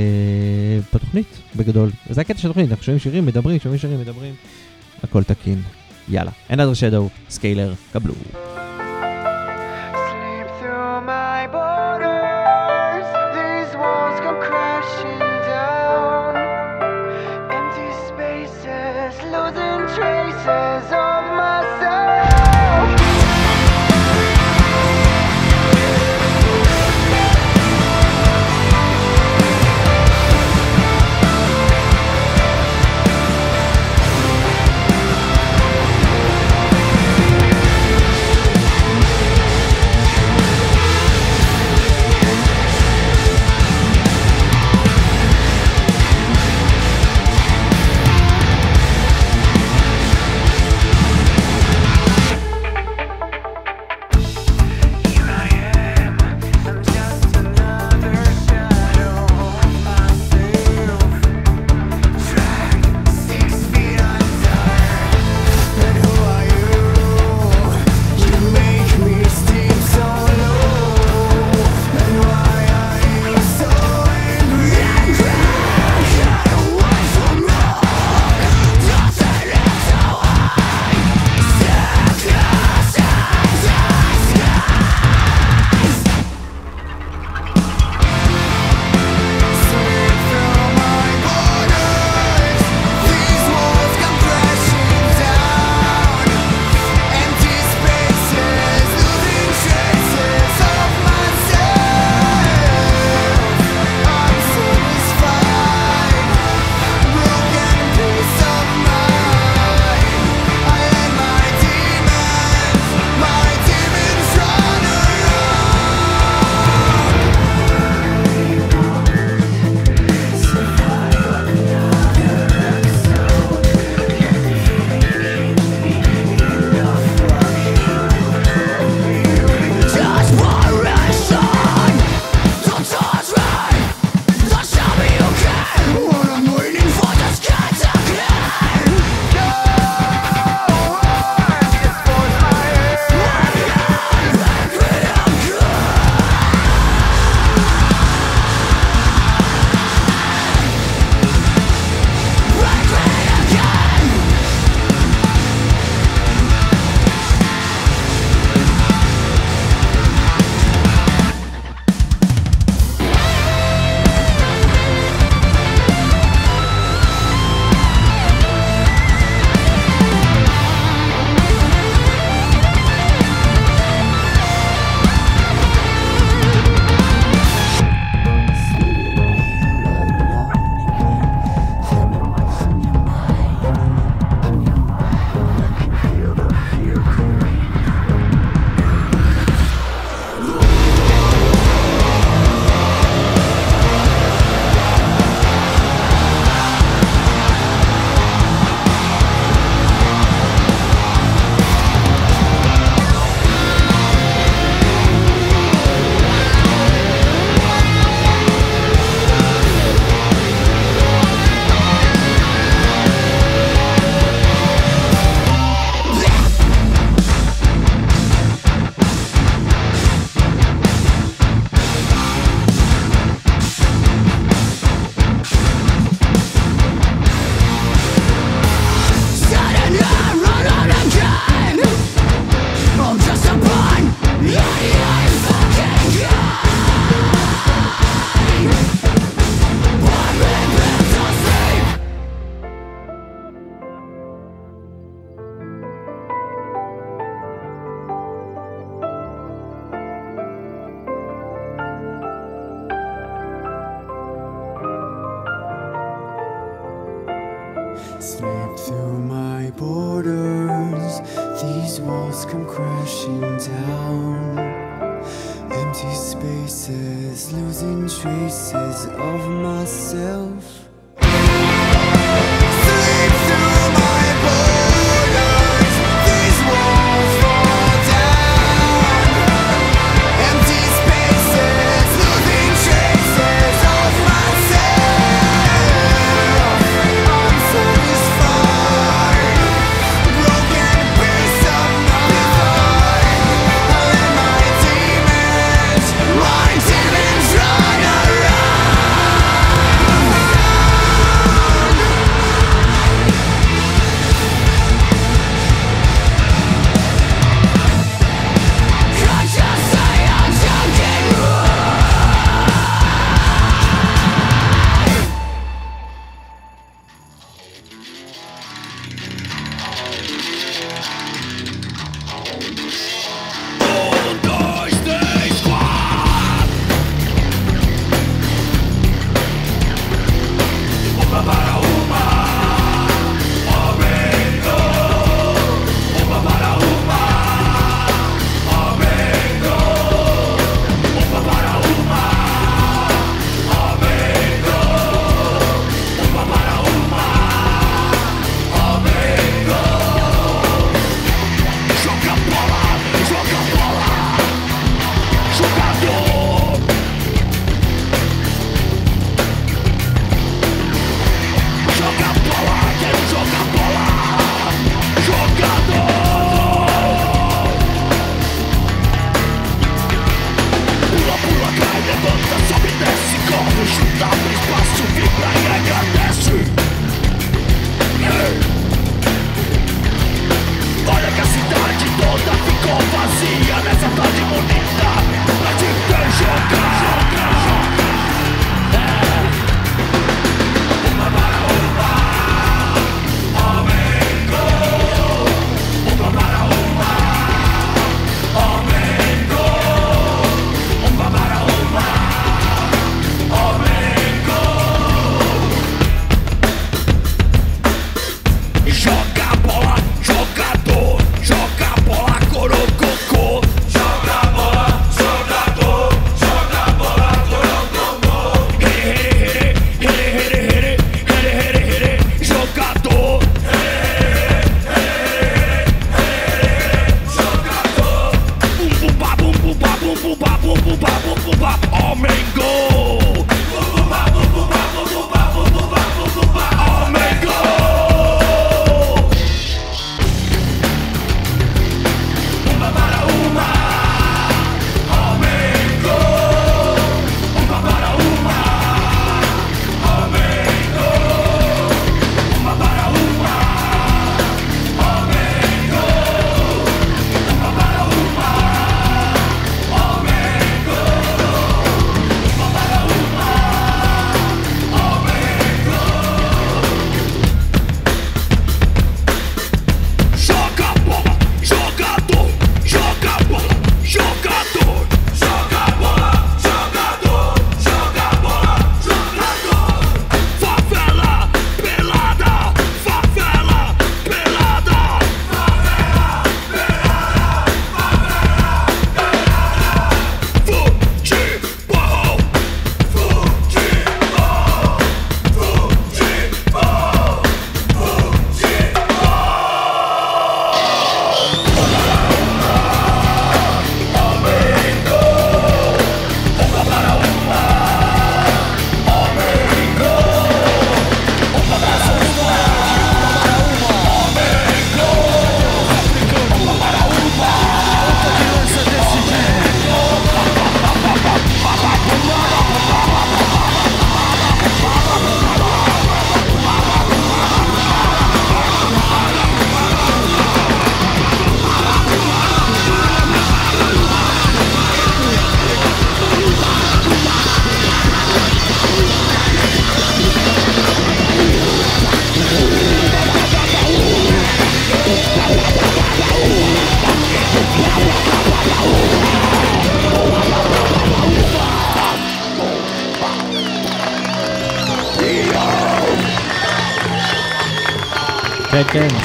בתוכנית, בגדול. זה הקטע של התוכנית, אנחנו שומעים שירים, מדברים, שומעים שירים, מדברים, הכל תקין. יאללה, Another Shadow, סקיילר, קבלו. Sleep through my borders,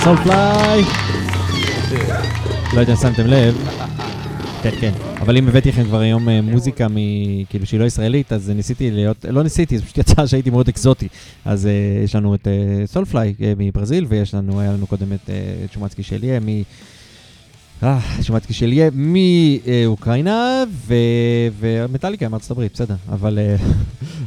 סולפליי! לא יודע אם שמתם לב. כן, כן. אבל אם הבאתי לכם כבר היום אה, מוזיקה. כאילו שהיא לא ישראלית, אז ניסיתי להיות... לא ניסיתי, זה פשוט יצא שהייתי מאוד אקזוטי. אז אה, יש לנו את אה, סולפליי אה, מברזיל, ויש לנו, היה לנו קודם את אה, שומצקי שליה מ... אה, שומצקי שליה מאוקראינה. ומטאליקה מארצות הברית, בסדר, אבל, אה,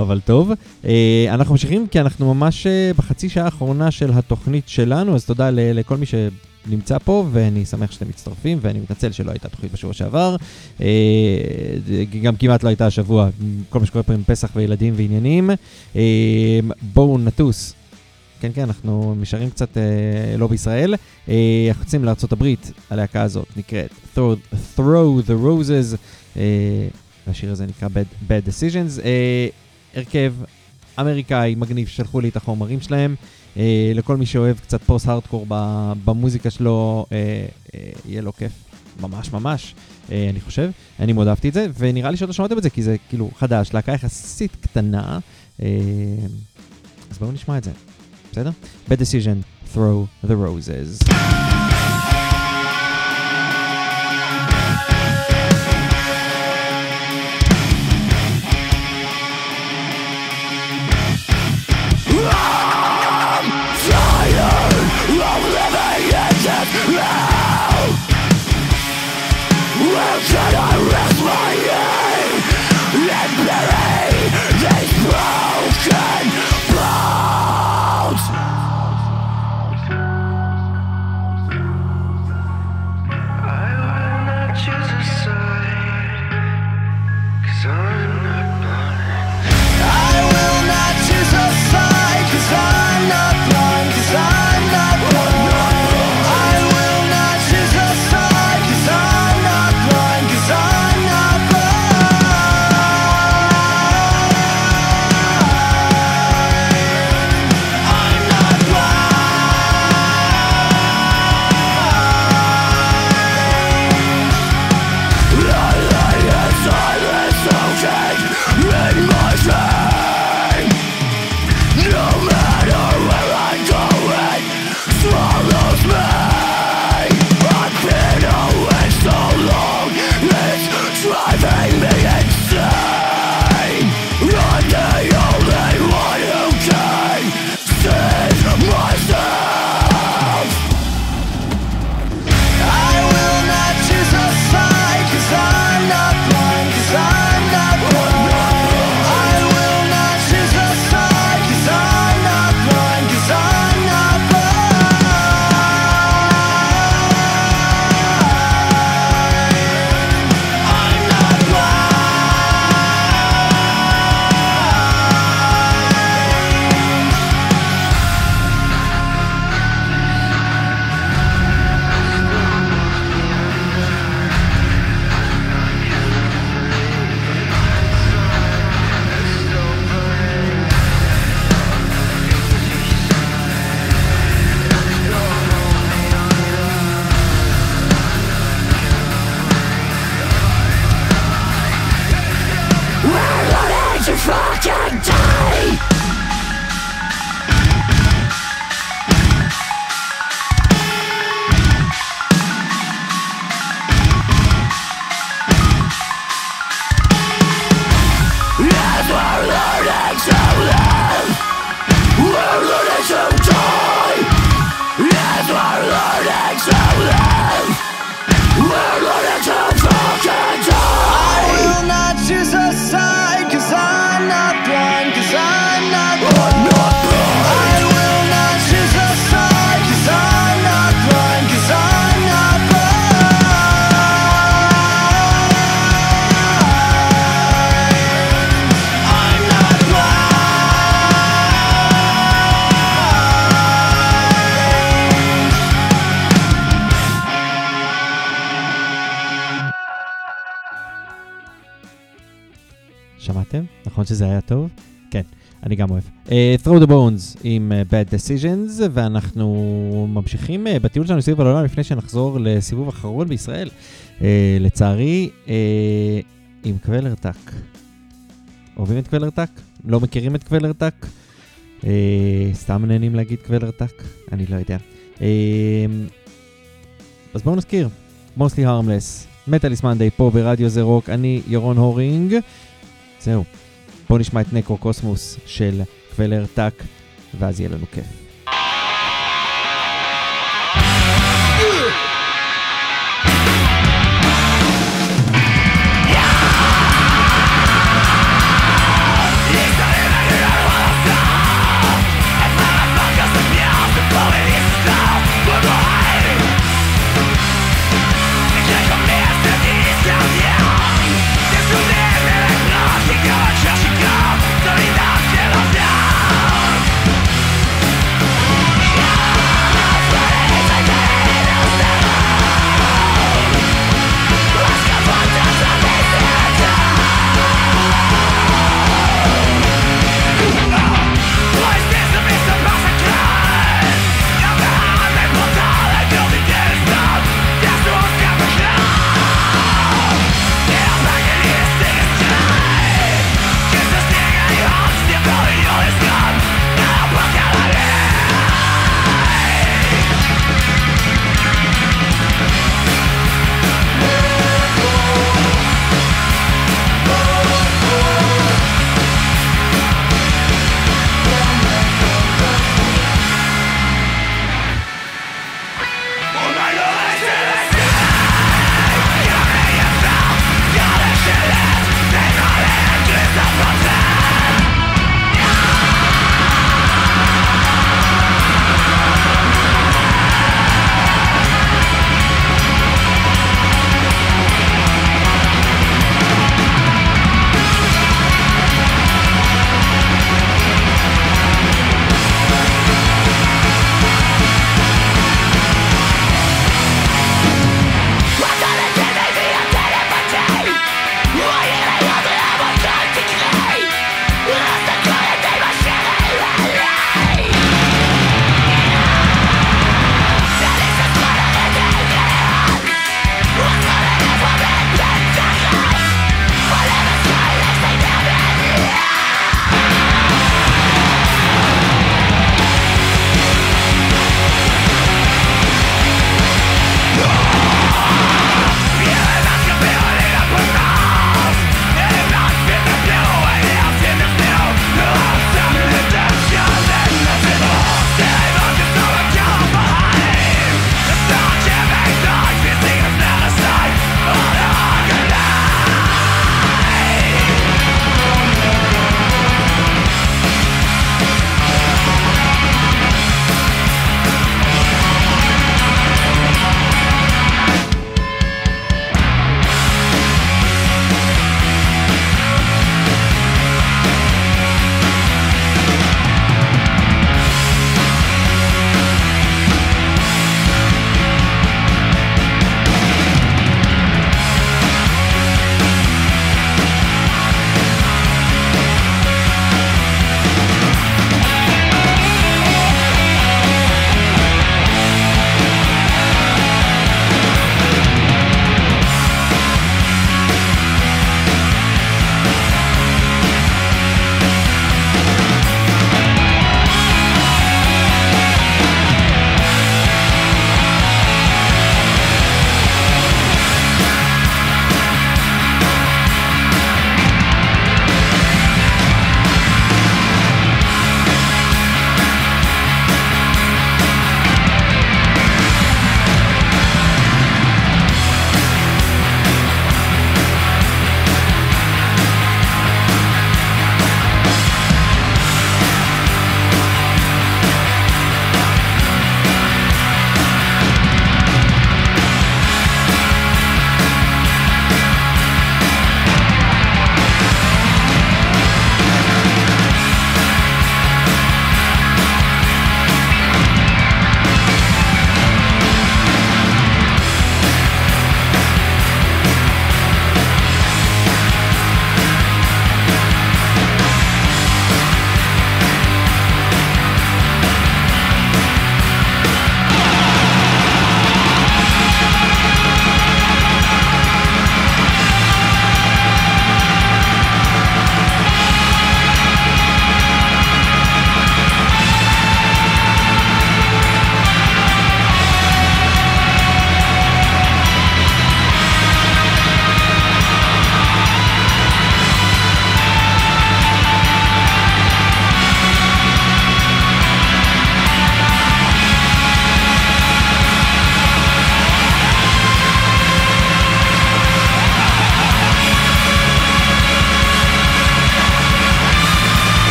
אבל טוב. אה, אנחנו ממשיכים כי אנחנו ממש אה, בחצי שעה האחרונה של התוכנית שלנו, אז תודה לכל מי שנמצא פה, ואני שמח שאתם מצטרפים, ואני מתנצל שלא הייתה תוכנית בשבוע שעבר. אה, גם כמעט לא הייתה השבוע, כל מה שקורה פה עם פסח וילדים ועניינים. בואו נטוס. כן, כן, אנחנו נשארים קצת לא בישראל. אנחנו יוצאים לארה"ב, הלהקה הזאת נקראת Throw, Throw the Roses, והשיר הזה נקרא Bad, Bad Decisions. הרכב אמריקאי מגניב, שלחו לי את החומרים שלהם. אה, לכל מי שאוהב קצת פוסט-הארדקור במוזיקה שלו, אה, אה, יהיה לו כיף. ממש ממש, אה, אני חושב. אני מאוד אהבתי את זה, ונראה לי שעוד לא שמעתם את זה, כי זה כאילו חדש, להקה יחסית קטנה. אה, אז בואו נשמע את זה. בסדר? Bad decision, throw the roses. שמעתם? Throw the bones עם אה, bad decisions, ואנחנו ממשיכים אה, בטיול שלנו סביב העולם לפני שנחזור לסיבוב אחרון בישראל. לצערי, עם Kvelertak. אוהבים את Kvelertak? לא מכירים את Kvelertak? אה, סתם נהנים להגיד Kvelertak? אני לא יודע. אז בואו נזכיר, Mostly Harmless, Metal Is Monday פה ברדיו זה רוק, אני ירון הורינג. זהו, בואו נשמע את נקרו קוסמוס של קוולר טאק, ואז יהיה לנו כיף.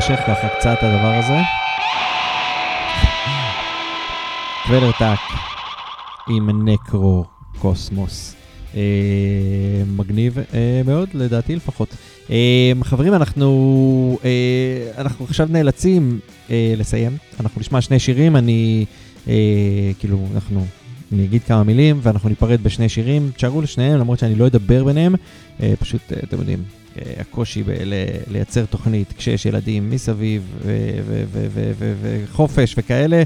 יימשך ככה קצת הדבר הזה. Kvelertak עם Nekrokosmos. אה, מגניב אה, מאוד, לדעתי לפחות. אה, חברים, אנחנו, אה, אנחנו עכשיו נאלצים אה, לסיים. אנחנו נשמע שני שירים, אני, אה, כאילו, אנחנו, אני אגיד כמה מילים, ואנחנו ניפרד בשני שירים. תשארו לשניהם, למרות שאני לא אדבר ביניהם. אה, פשוט, אה, אתם יודעים, הקושי ב- ל- לייצר תוכנית כשיש ילדים מסביב וחופש וכאלה,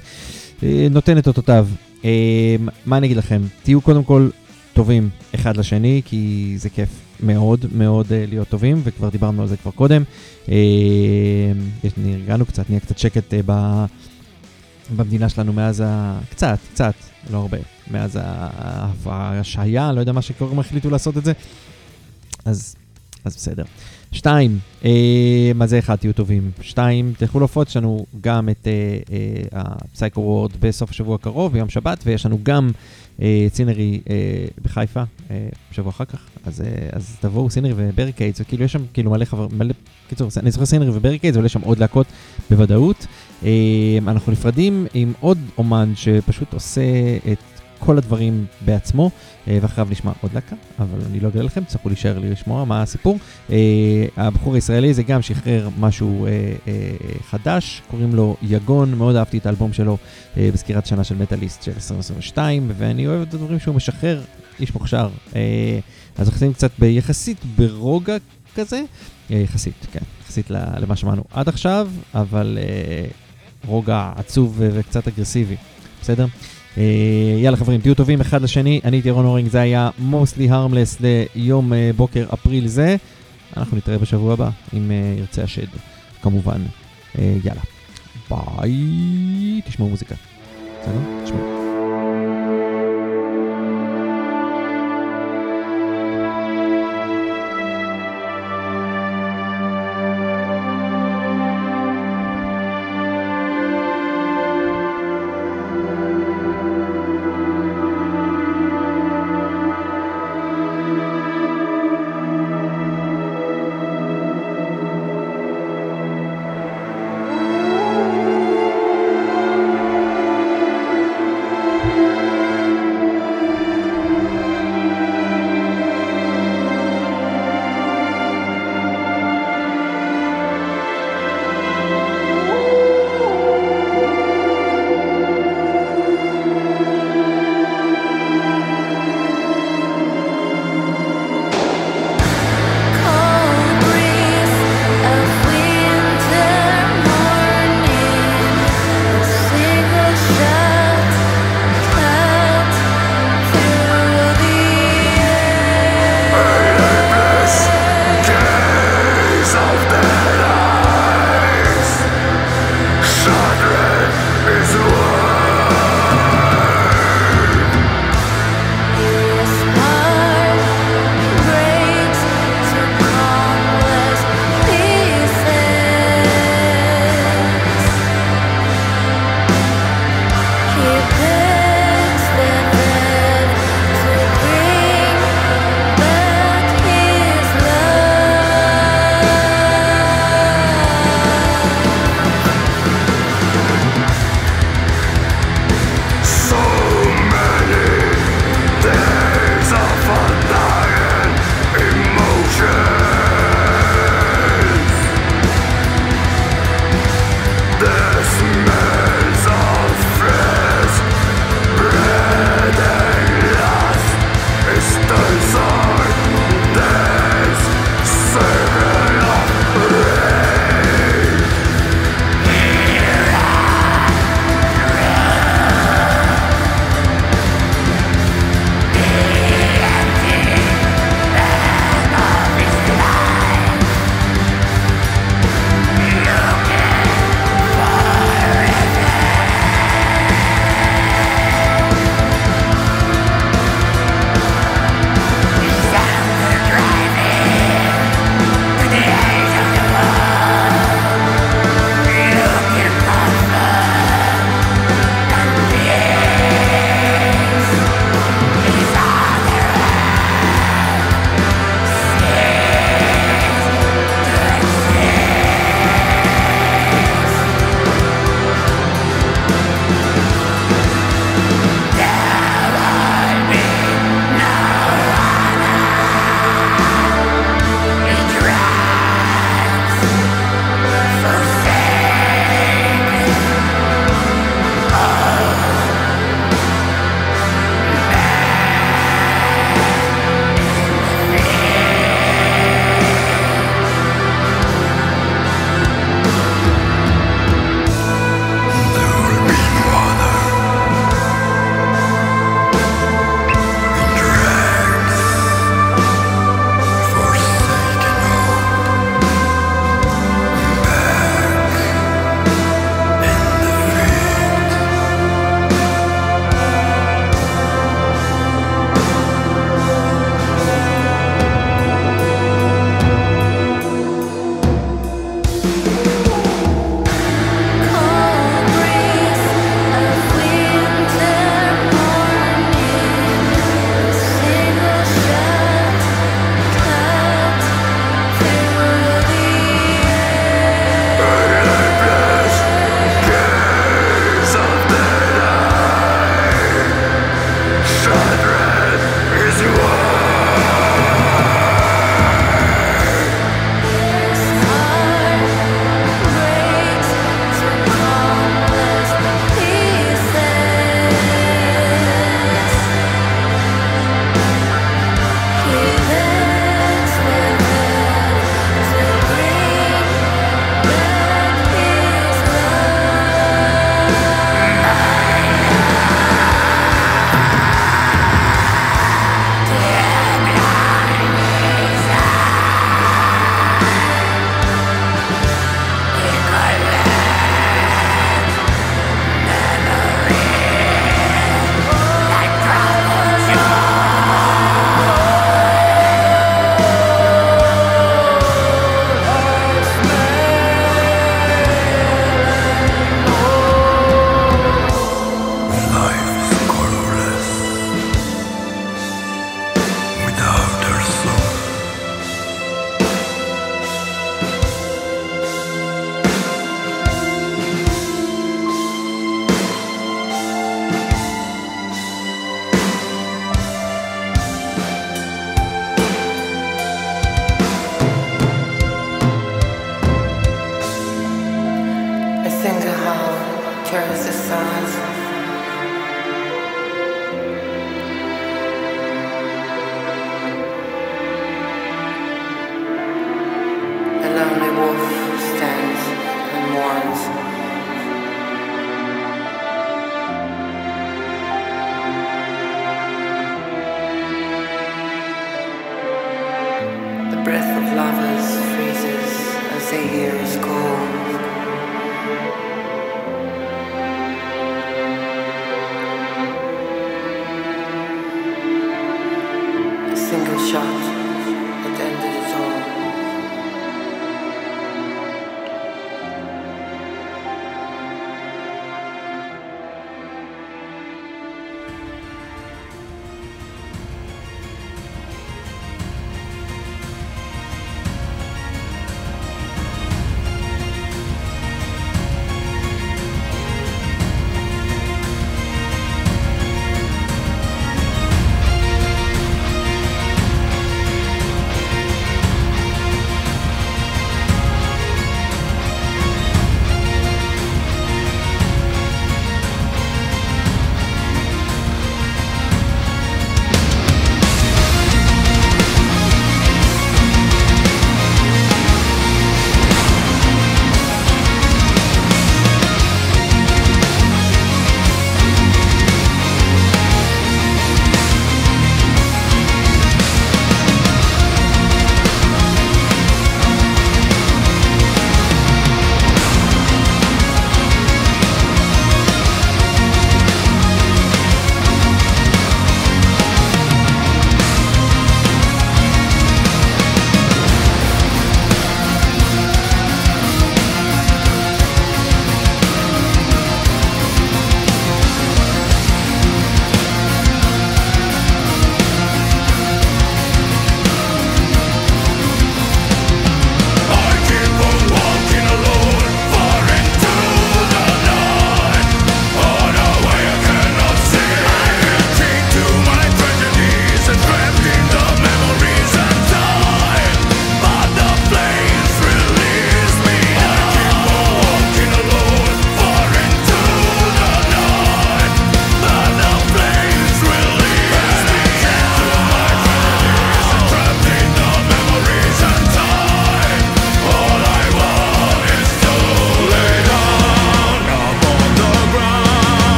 אה, נותן את אותותיו. אה, מה אני אגיד לכם? תהיו קודם כל טובים אחד לשני, כי זה כיף מאוד מאוד אה, להיות טובים, וכבר דיברנו על זה כבר קודם. אה, נרגענו קצת, נהיה קצת שקט אה, ב... במדינה שלנו מאז ה... קצת, קצת, לא הרבה, מאז ההשעיה, לא יודע מה שקוראים החליטו לעשות את זה. אז, אז בסדר. שתיים, אה, מה זה אחד, תהיו טובים. שתיים, תלכו להופעות, יש לנו גם את אה, אה, הפסייקו וורד בסוף השבוע הקרוב, ביום שבת, ויש לנו גם אה, סינרי אה, בחיפה, אה, שבוע אחר כך. אז, אה, אז תבואו סינרי ובריקיידס, וכאילו יש שם כאילו מלא חבר... מלא... קיצור, אני זוכר סינרי ובריקיידס, עולה שם עוד להקות בוודאות. אה, אנחנו נפרדים עם עוד אומן שפשוט עושה את כל הדברים בעצמו, אה, ואחריו נשמע עוד להקה, אבל אני לא אגלה לכם, תצטרכו להישאר לי לשמוע מה הסיפור. אה, הבחור הישראלי זה גם שחרר משהו אה, חדש, קוראים לו יגון, מאוד אהבתי את האלבום שלו בסקירת שנה של מטאליסט של 2022, ואני אוהב את הדברים שהוא משחרר, איש מוכשר. אז נכנסים קצת ביחסית ברוגע כזה, יחסית, כן, יחסית למה שמענו עד עכשיו, אבל רוגע עצוב וקצת אגרסיבי, בסדר? אה, יאללה חברים, תהיו טובים אחד לשני, אני הייתי רון אורינג, זה היה mostly harmless ליום אה, בוקר אפריל זה. אנחנו נתראה בשבוע הבא, אם אה, ירצה השד, כמובן. יאללה, ביי, תשמעו מוזיקה. בסדר? תשמעו.